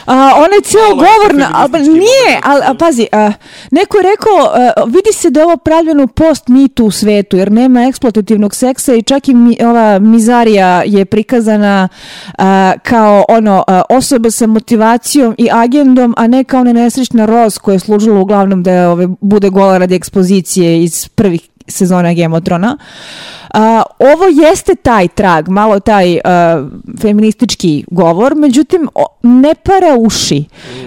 A, ceo Malo je govor, na- a, nije, ali a, pazi, a, neko je rekao, a, vidi se da je ovo pravljeno post mitu u svetu, jer nema eksploatativnog seksa i čak i mi, ova mizarija je prikazana a, kao ono a, osoba sa motivacijom i agendom, a ne kao ona nesrećna Roz koja je služila uglavnom da je, ove, bude gola radi ekspozicije iz prvih sezona Game of Thrones. A, ovo jeste taj trag, malo taj a, feministički govor, međutim o- ne para uši.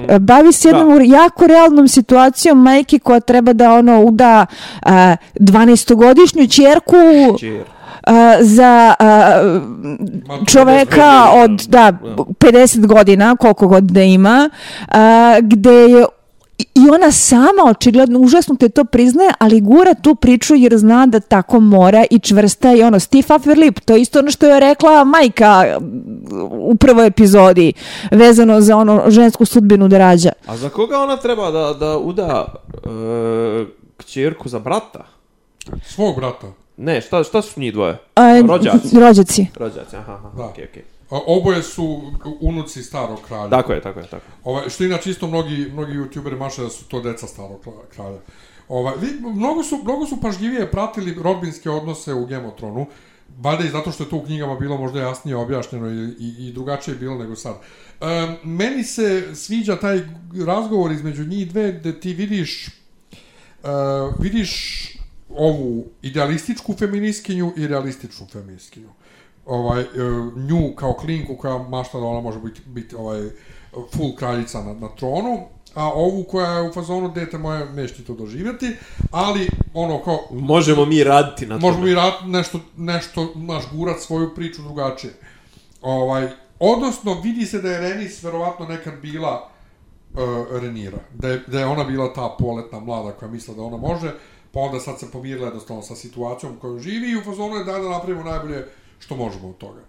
A, Bavi se jednom jako realnom situacijom majke koja treba da ono uda a, 12-godišnju ćerku Čer. a, za Ma, čoveka od da 50 godina koliko god da ima a, gde je i- ona sama očigledno užasno te to priznaje, ali gura tu priču jer zna da tako mora i čvrsta i ono stiff upper lip. To je isto ono što je rekla majka u prvoj epizodi vezano za ono žensku sudbinu da rađa. A za koga ona treba da, da uda e, kćerku za brata? Svog brata. Ne, šta, šta su njih dvoje? A, Rođaci. Rođaci. Rođaci, aha, aha, Da. okej, okej. A, Oboje su unuci starog kralja. Tako je, tako je, tako. Ovaj, što inače isto mnogi, mnogi youtuberi maše da su to deca starog kralja. Ovaj, vi, mnogo, su, mnogo su pažljivije pratili rodbinske odnose u Throneu, valjda i zato što je to u knjigama bilo možda jasnije objašnjeno i, i, i drugačije bilo nego sad. Um, meni se sviđa taj razgovor između njih dve gde ti vidiš uh, vidiš ovu idealističku feministkinju i realističnu feministkinju. Ovaj, e, nju kao klinku koja mašta da ona može biti, biti ovaj, full kraljica na, na tronu, a ovu koja je u fazonu dete moje neće to doživjeti, ali ono kao Možemo mi raditi na možemo tome. i rad, nešto, nešto, naš gurat svoju priču drugačije. Ovaj, odnosno, vidi se da je Renis verovatno nekad bila uh, Renira. Da je, da je ona bila ta poletna mlada koja misla da ona može, pa onda sad se pomirila jednostavno sa situacijom u kojoj živi i u fazonu je daj da napravimo najbolje što možemo od toga.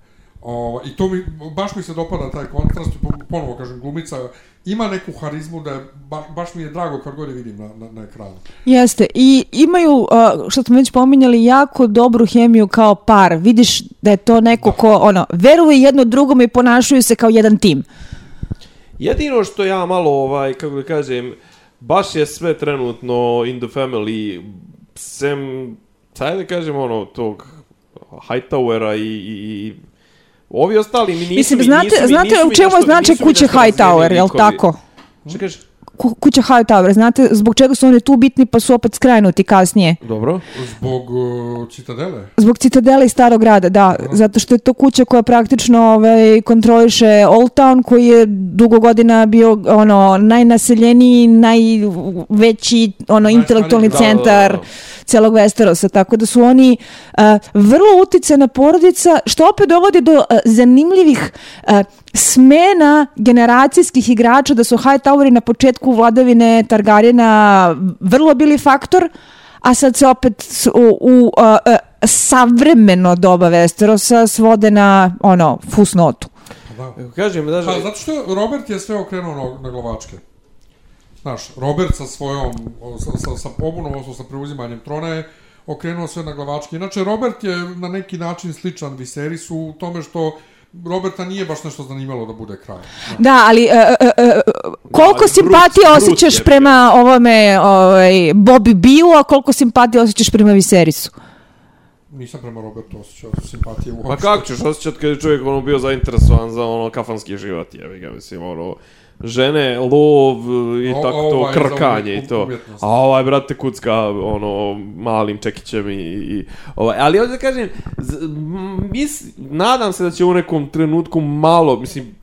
O, I to mi, baš mi se dopada taj kontrast, ponovo kažem, glumica ima neku harizmu da je, ba, baš mi je drago kad god je vidim na, na, na ekranu. Jeste. I imaju, što smo već pominjali, jako dobru hemiju kao par. Vidiš da je to neko ko, ono, veruje jedno drugom i ponašaju se kao jedan tim. Jedino što ja malo, ovaj, kako da kažem, baš je sve trenutno in the family, sem, sad da kažem, ono, tog Hightowera i, i, i ovi ostali mi nisu Mislim, mi, znate, nisu mi, znate nisu u čemu znače kuće Hightower, jel tako? Šta kažeš? Ku- Kuća Hightower, znate zbog čega su oni tu bitni pa su opet skrajnuti kasnije? Dobro. Zbog uh, Citadele? Zbog citadele i starog grada, da. Zato što je to kuća koja praktično ovaj, kontroliše Old Town, koji je dugo godina bio ono, najnaseljeniji, najveći ono, intelektualni Da, da, da, centar da. celog Westerosa. Tako da su oni uh, vrlo uticajna porodica, što opet dovodi do uh, zanimljivih uh, smena generacijskih igrača, da su Hightoweri na početku vladavine Targaryena vrlo bili faktor, a sad se opet u, u uh, uh, savremeno doba Westerosa svode na ono fusnotu. Pa da. Kažem, znaš, Pa, zato što Robert je sve okrenuo na, na glavačke. Znaš, Robert sa svojom, sa, sa, sa pobunom, odnosno sa preuzimanjem trona je okrenuo sve na glavačke. Inače, Robert je na neki način sličan Viserisu u tome što Roberta nije baš nešto zanimalo da bude kralj. Da. Da, ali uh, uh, uh, koliko ali simpatije Brut- osjećaš Brut prema ovome ovaj, Bobby Biu, a koliko simpatije osjećaš prema Viserisu? Nisam prema Robertu osjećao simpatije uopšte. Pa kako ćeš osjećat kad je čovjek ono bio zainteresovan za ono kafanski život, jebi ga, mislim, ono, žene, lov i O- tako to, ovaj krkanje i to. umjetnost. A ovaj, brate, kucka, ono, malim čekićem i, i ovaj, ali ovdje da kažem, mis, nadam se da će u nekom trenutku malo, mislim,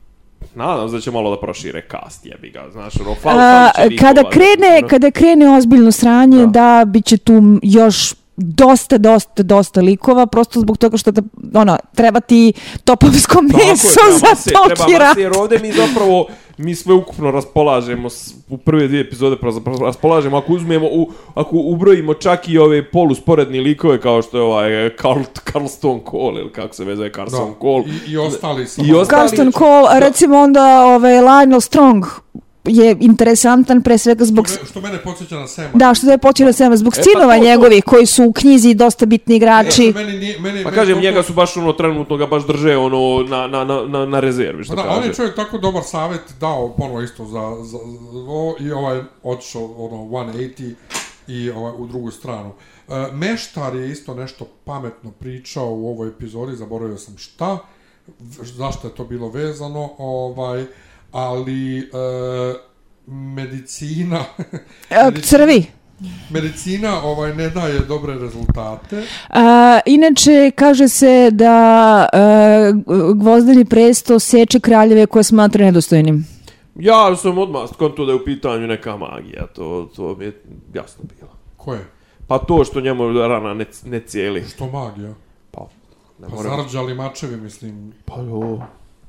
nadam se da će malo da prošire kast, jebi ga, znaš, ono, fal, A, fal će kada krene, kada krene ozbiljno sranje, Da. da, bit će tu još dosta, dosta, dosta likova, prosto zbog toga što da, ono, treba ti topovsko Tako je, meso treba za mase, toki treba rat. mase, jer ovdje mi zapravo mi sve ukupno raspolažemo u prve dvije epizode raspolažemo. Ako uzmemo u, ako ubrojimo čak i ove polusporedni likove kao što je ovaj Carl, Carl Stone Cole ili kako se vezuje Carson Da. Cole I, I ostali I ostali- Carston Cole, recimo onda ovaj, Lionel Strong je interesantan pre svega zbog... Što, me, što mene podsjeća na Sema. Da, što je počeo Sema, zbog E, pa sinova to- njegovih koji su u knjizi dosta bitni igrači. Meni, nije, meni, Pa meni kažem, toliko- njega su baš ono trenutno ga baš drže ono na, na, na, na, na rezervi, što Pa da, on kaže. je čovjek tako dobar savjet dao ponovo isto za, za, za o, i ovaj otišao ono 180 i ovaj u drugu stranu. E, Meštar je isto nešto pametno pričao u ovoj epizodi, zaboravio sam šta, zašto je to bilo vezano, ovaj, ali e, medicina <laughs> E, Crvi. medicina ovaj ne daje dobre rezultate. A, inače, kaže se da a, gvozdeni presto seče kraljeve koje smatra nedostojnim. Ja sam odmah skonto da je u pitanju neka magija, to, to mi je jasno bilo. Ko je? Pa to što njemu rana ne, ne cijeli. Što magija? Pa, ne Pa moram. zarđali mačevi, mislim, Pa jo.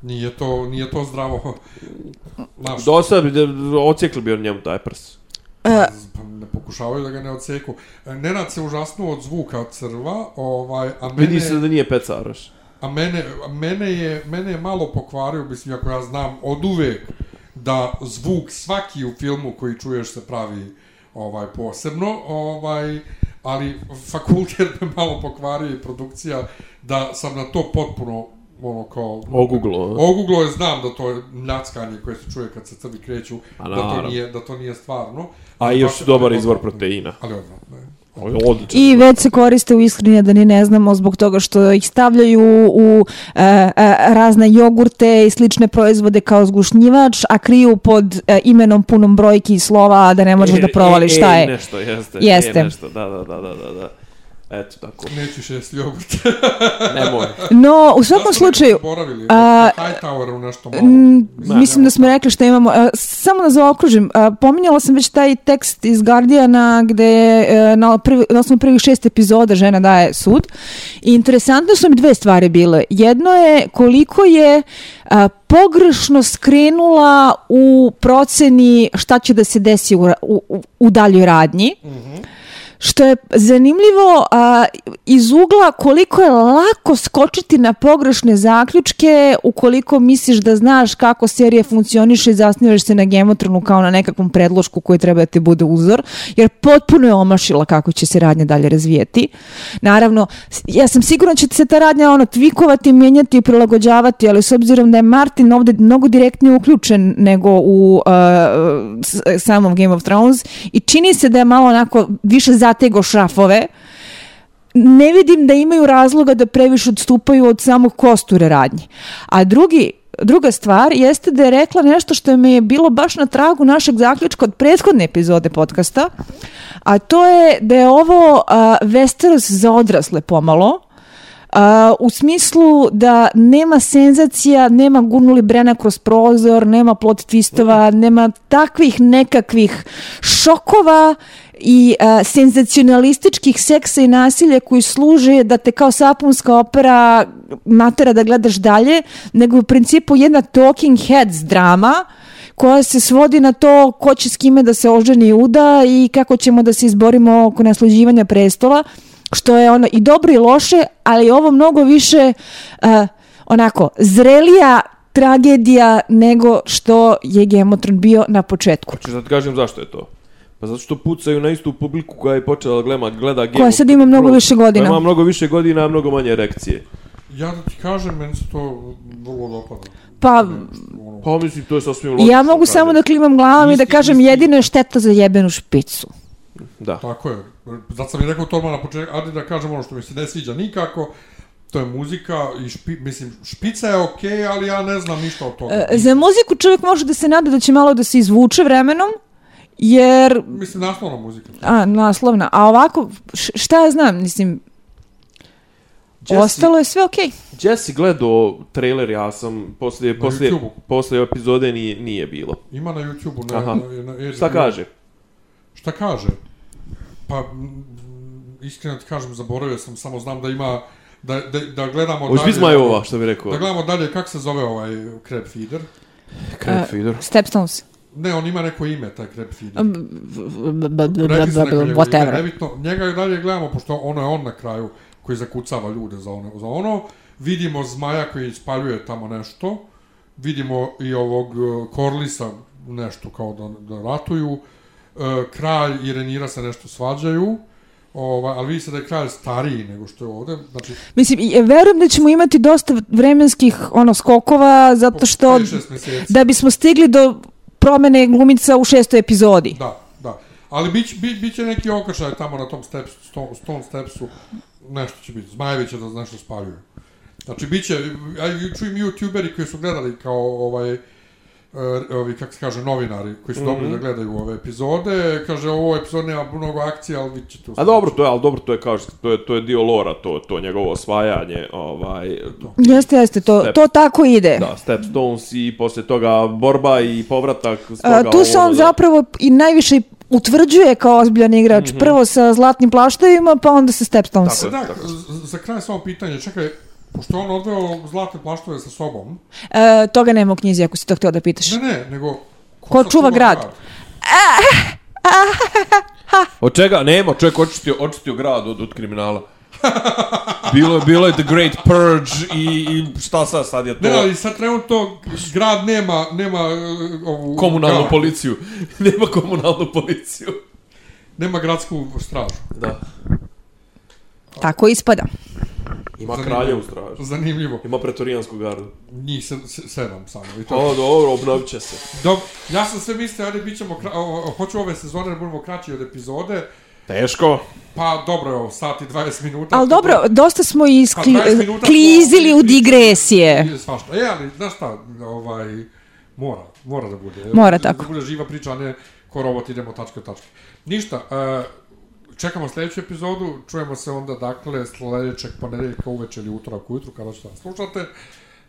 Nije to, nije to zdravo. Znaš, Do sad bi da- ocijekli bi on njemu taj prs. E, pa ne pokušavaju da ga ne odseku. E, Nenad se užasnuo od zvuka crva, ovaj, a mene, Vidi se da nije pecaraš. a mene, a mene, je, mene je malo pokvario, mislim, ako ja znam od uvek da zvuk svaki u filmu koji čuješ se pravi ovaj posebno, ovaj, ali fakultet me malo pokvario i produkcija da sam na to potpuno ono kao Oguglo. Oguglo je znam da to je ljackanje koje se čuje kad se crvi kreću, A da to nije da to nije stvarno. A i još dobar izvor proteina. Ali odvratno je. Odličan. I već se koriste u ishrani da ni ne znamo zbog toga što ih stavljaju u e, e, razne jogurte i slične proizvode kao zgušnjivač, a kriju pod e, imenom punom brojki i slova da ne možeš da provališ šta E, je. nešto, jeste. Jeste. E, nešto, da, da, da, da, da, da. Eto, tako. Neću jesti jogurt. Nemoj. No, u svakom slučaju, Zaboravili. a, Hightoweru nešto malo. Mm, Mislim, mislim da smo rekli što imamo. E, samo da zaokružim, e, pominjala sam već taj tekst iz Guardiana gde je e, na, prvi, na osnovu prvih šest epizoda žena daje sud. I interesantno su mi dve stvari bile. Jedno je koliko je a, pogrešno skrenula u proceni šta će da se desi u, u, u- u daljoj radnji. Što je zanimljivo a, iz ugla koliko je lako skočiti na pogrešne zaključke ukoliko misliš da znaš kako serija funkcioniše i zasnivaš se na gemotronu kao na nekakvom predlošku koji treba da ti bude uzor, jer potpuno je omašila kako će se radnja dalje razvijeti. Naravno, ja sam sigurna da će se ta radnja ono tvikovati, mijenjati i prilagođavati, ali s obzirom da je Martin ovde mnogo direktnije uključen nego u uh, samom Game of Thrones i čini se da je malo onako više zatego šrafove, ne vidim da imaju razloga da previše odstupaju od samog kosture radnje. A drugi, druga stvar jeste da je rekla nešto što mi je bilo baš na tragu našeg zaključka od prethodne epizode podcasta, a to je da je ovo a, Westeros za odrasle pomalo, a, u smislu da nema senzacija, nema gurnuli Brena kroz prozor, nema plot twistova, nema takvih nekakvih šokova i a, senzacionalističkih seksa i nasilja koji služe da te kao sapunska opera natera da gledaš dalje, nego u principu jedna talking heads drama koja se svodi na to ko će s kime da se oženi i uda i kako ćemo da se izborimo oko nasluđivanja prestola, što je ono i dobro i loše, ali je ovo mnogo više uh, onako zrelija tragedija nego što je Thrones bio na početku. Hoćeš da ti kažem zašto je to? Pa zato što pucaju na istu publiku koja je počela da gleda, gleda Game Koja sad ima mnogo više godina. Koja Ima mnogo više godina, a mnogo manje erekcije. Ja da ti kažem, meni se to vrlo dopada. Pa Pa mislim, to je sasvim logično. ja mogu samo da klimam glavom i da kažem isti- jedino je šteta za jebenu špicu. Da. Tako je. Zato sam i rekao to odmah na početku, ali da kažem ono što mi se ne sviđa nikako, to je muzika i špi, mislim, špica je okej, ali ja ne znam ništa od toga. E, Za muziku čovjek može da se nada da će malo da se izvuče vremenom, jer Mislim, naslovna muzika. A, naslovna. A ovako, šta ja znam, mislim, Jesse- ostalo je sve okej. Jesse gledao trailer, ja sam poslije, poslije, poslije epizode nije, nije bilo. Ima na YouTube-u. Na, Aha. na, na, na, Šta kaže? Šta kaže? Pa, iskreno ti kažem, zaboravio sam, samo znam da ima, da, da, da gledamo Ovo dalje. Zmajova, što bi rekao. Da gledamo dalje, kako se zove ovaj crab feeder? Crab feeder. Stepstones. Ne, on ima neko ime, taj crab feeder. B- b- b- b- Rekli su neko njegovo ime, Whatever. nebitno. Njega dalje gledamo, pošto ono je on na kraju koji zakucava ljude za ono. Za ono. Vidimo zmaja koji ispaljuje tamo nešto. vidimo i ovog e, Korlisa nešto kao da, da ratuju, e, kralj i Renira se nešto svađaju, Ovaj, ali vidi se da je kralj stariji nego što je ovde. Znači, Mislim, i- verujem da ćemo imati dosta vremenskih ono skokova, zato što 5-6 meseci. da bismo stigli do promene glumica u šestoj epizodi. Da, da. Ali bić, bi, biće neki okršaj tamo na tom steps, stone, stone stepsu, nešto će biti. Zmajevi će da nešto spaljuju. Znači, biće, a i čujem youtuberi koji su gledali kao ovaj, e, ovi, kako se kaže, novinari koji su dobili da gledaju ove epizode, kaže, ovo epizod nema mnogo akcije, ali vi ćete A dobro, to je, ali dobro, to je kao to je, to je dio lora, to, to njegovo osvajanje, ovaj, Jeste, jeste, to, Step. to tako ide. da, Stepstones i posle toga borba i povratak s A, toga tu se on da. zapravo i najviše utvrđuje kao ozbiljan igrač. Prvo sa zlatnim plaštovima, pa onda sa Stepstones. Tako. Da, z- za kraj samo pitanje, čekaj, pošto je on odveo zlatne plaštove sa sobom, E, toga nema u knjizi, ako si to htio da pitaš. ne, ne, nego... Ko sad čuva grad? <laughs> Od čega? Nema, čovjek očistio, očistio grad od, od kriminala. bilo, je, bilo je The Great Purge i, i šta sad, sad je to? Ne, ali sad trenutno grad nema, nema e, ovu... komunalnu grad. policiju. <laughs> Nema komunalnu policiju. Nema gradsku stražu. Da. Tako ispada. Ima Zanimljivo. kraljevu stražu. Zanimljivo. Ima pretorijansku gardu. Njih se, se, sedam samo. I to. O, dobro, obnovit će se. Dob, ja sam sve mislio, ajde, bit ćemo, kra... o, hoću ove sezone da budemo kraći od epizode, Teško. pa dobro, evo, sat i 20 minuta. Ali dobro, dosta smo i Pa, skli, 20 minuta smo- klizili u digresije. Svašta. E, ali, znaš šta, ovaj, mora, mora da bude. Mora da, tako. Da bude živa priča, a ne ko robot idemo tačke od tačke. Ništa, uh, čekamo sledeću epizodu, čujemo se onda, dakle, sledećeg ponedeljka uveče ili utorak ujutru, kada ćete nas slušate.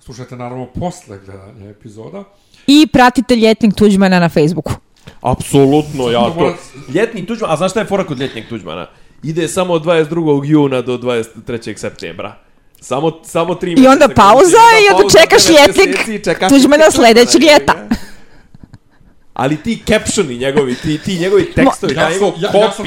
Slušajte, naravno, posle gledanja epizoda. I pratite Ljetnik Tuđmana na Facebooku. Apsolutno, ja To to... mora- Ljetni Tuđman, a znaš šta je fora kod ljetnjeg Tuđmana? Ide samo od 22. juna do 23. septembra. Samo, samo tri I onda pauza i onda pauza, čekaš ljetnik i čekaš Tuđmana <laughs> ljetnik sledećeg Tuđmana, ljeta. Ali ti captioni njegovi, ti, ti njegovi tekstovi, Ja ja, njegov sam, ja, ja sam.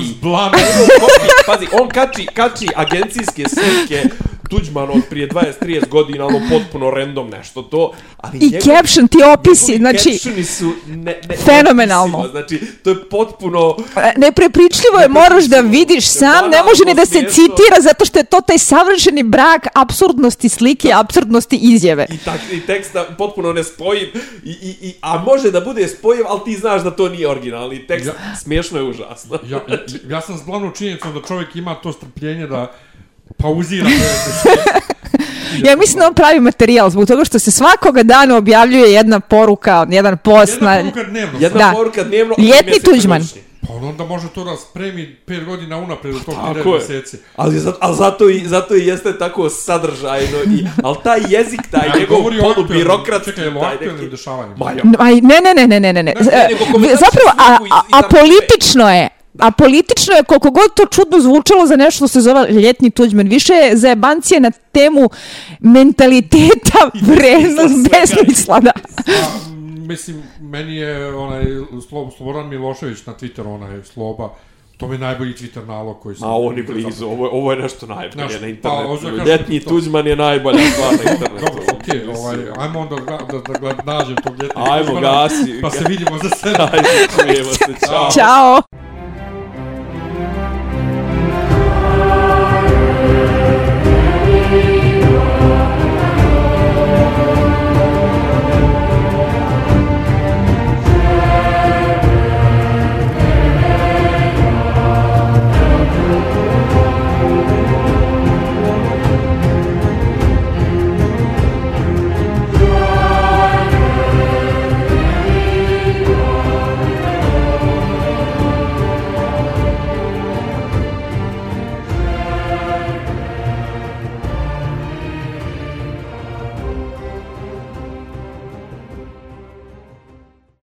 Kopi, pazi, on kači, kači agencijske slike Tuđman od prije 20-30 godina, ono potpuno random nešto to, ali I njegov- caption, ti opisi, znači, captioni su ne, ne, Fenomenalno. neopisivo, Znači, to je potpuno... e, neprepričljivo je, moraš da vidiš sam, ne može ni da se citira zato što je to taj savršeni brak absurdnosti slike, absurdnosti izjave. I, tak, I teksta potpuno nespojiv, i, i, i, a može da bude spojiv, ali ti znaš da to nije originalni tekst. Ja. Smiješno je užasno. Ja, ja, ja sam zblanu činjenicom da čovjek ima to strpljenje da pauzira. Ja mislim da on pravi materijal zbog toga što se svakoga dana objavljuje jedna poruka, jedan post Jedna na... poruka dnevno. Jedna Da. poruka dnevno... Ljetni Tuđman. Pa on onda može to da spremi 5 godina unapred u tog Tako 9 je. meseci. Ali, ali zato, i, zato i jeste tako sadržajno. I, ali taj jezik, taj Ali njegov polu birokratski, Čekaj, taj aktuelnim neki... dešavanjima? Ma ne, ne, ne, ne, ne, ne, ne. Ne, komentariše Zapravo, a, a, a politično je, a politično je koliko god to čudno zvučalo za nešto što se zove ljetni tuđman. Više je zajebancije na temu mentaliteta, <laughs> vrednost, besmisla, da. A, m, mislim, meni je onaj Slo, Slobodan Milošević na Twitteru, onaj Sloba, to mi je najbolji Twitter nalog koji sam... A ovo ni blizu, ovo, je- ovo je nešto najbolje Znaš, na pa, internetu. da kažem Ljetni to- Tuđman je najbolja stvar na <laughs> internetu. Dobro, okej, ovaj, ajmo onda da, da, da gled, nađem tog ljetnog Ajmo, Tuđmana, gasi. Pa se vidimo za sedam. <laughs> Ajde, čujemo se, čao. Ćao!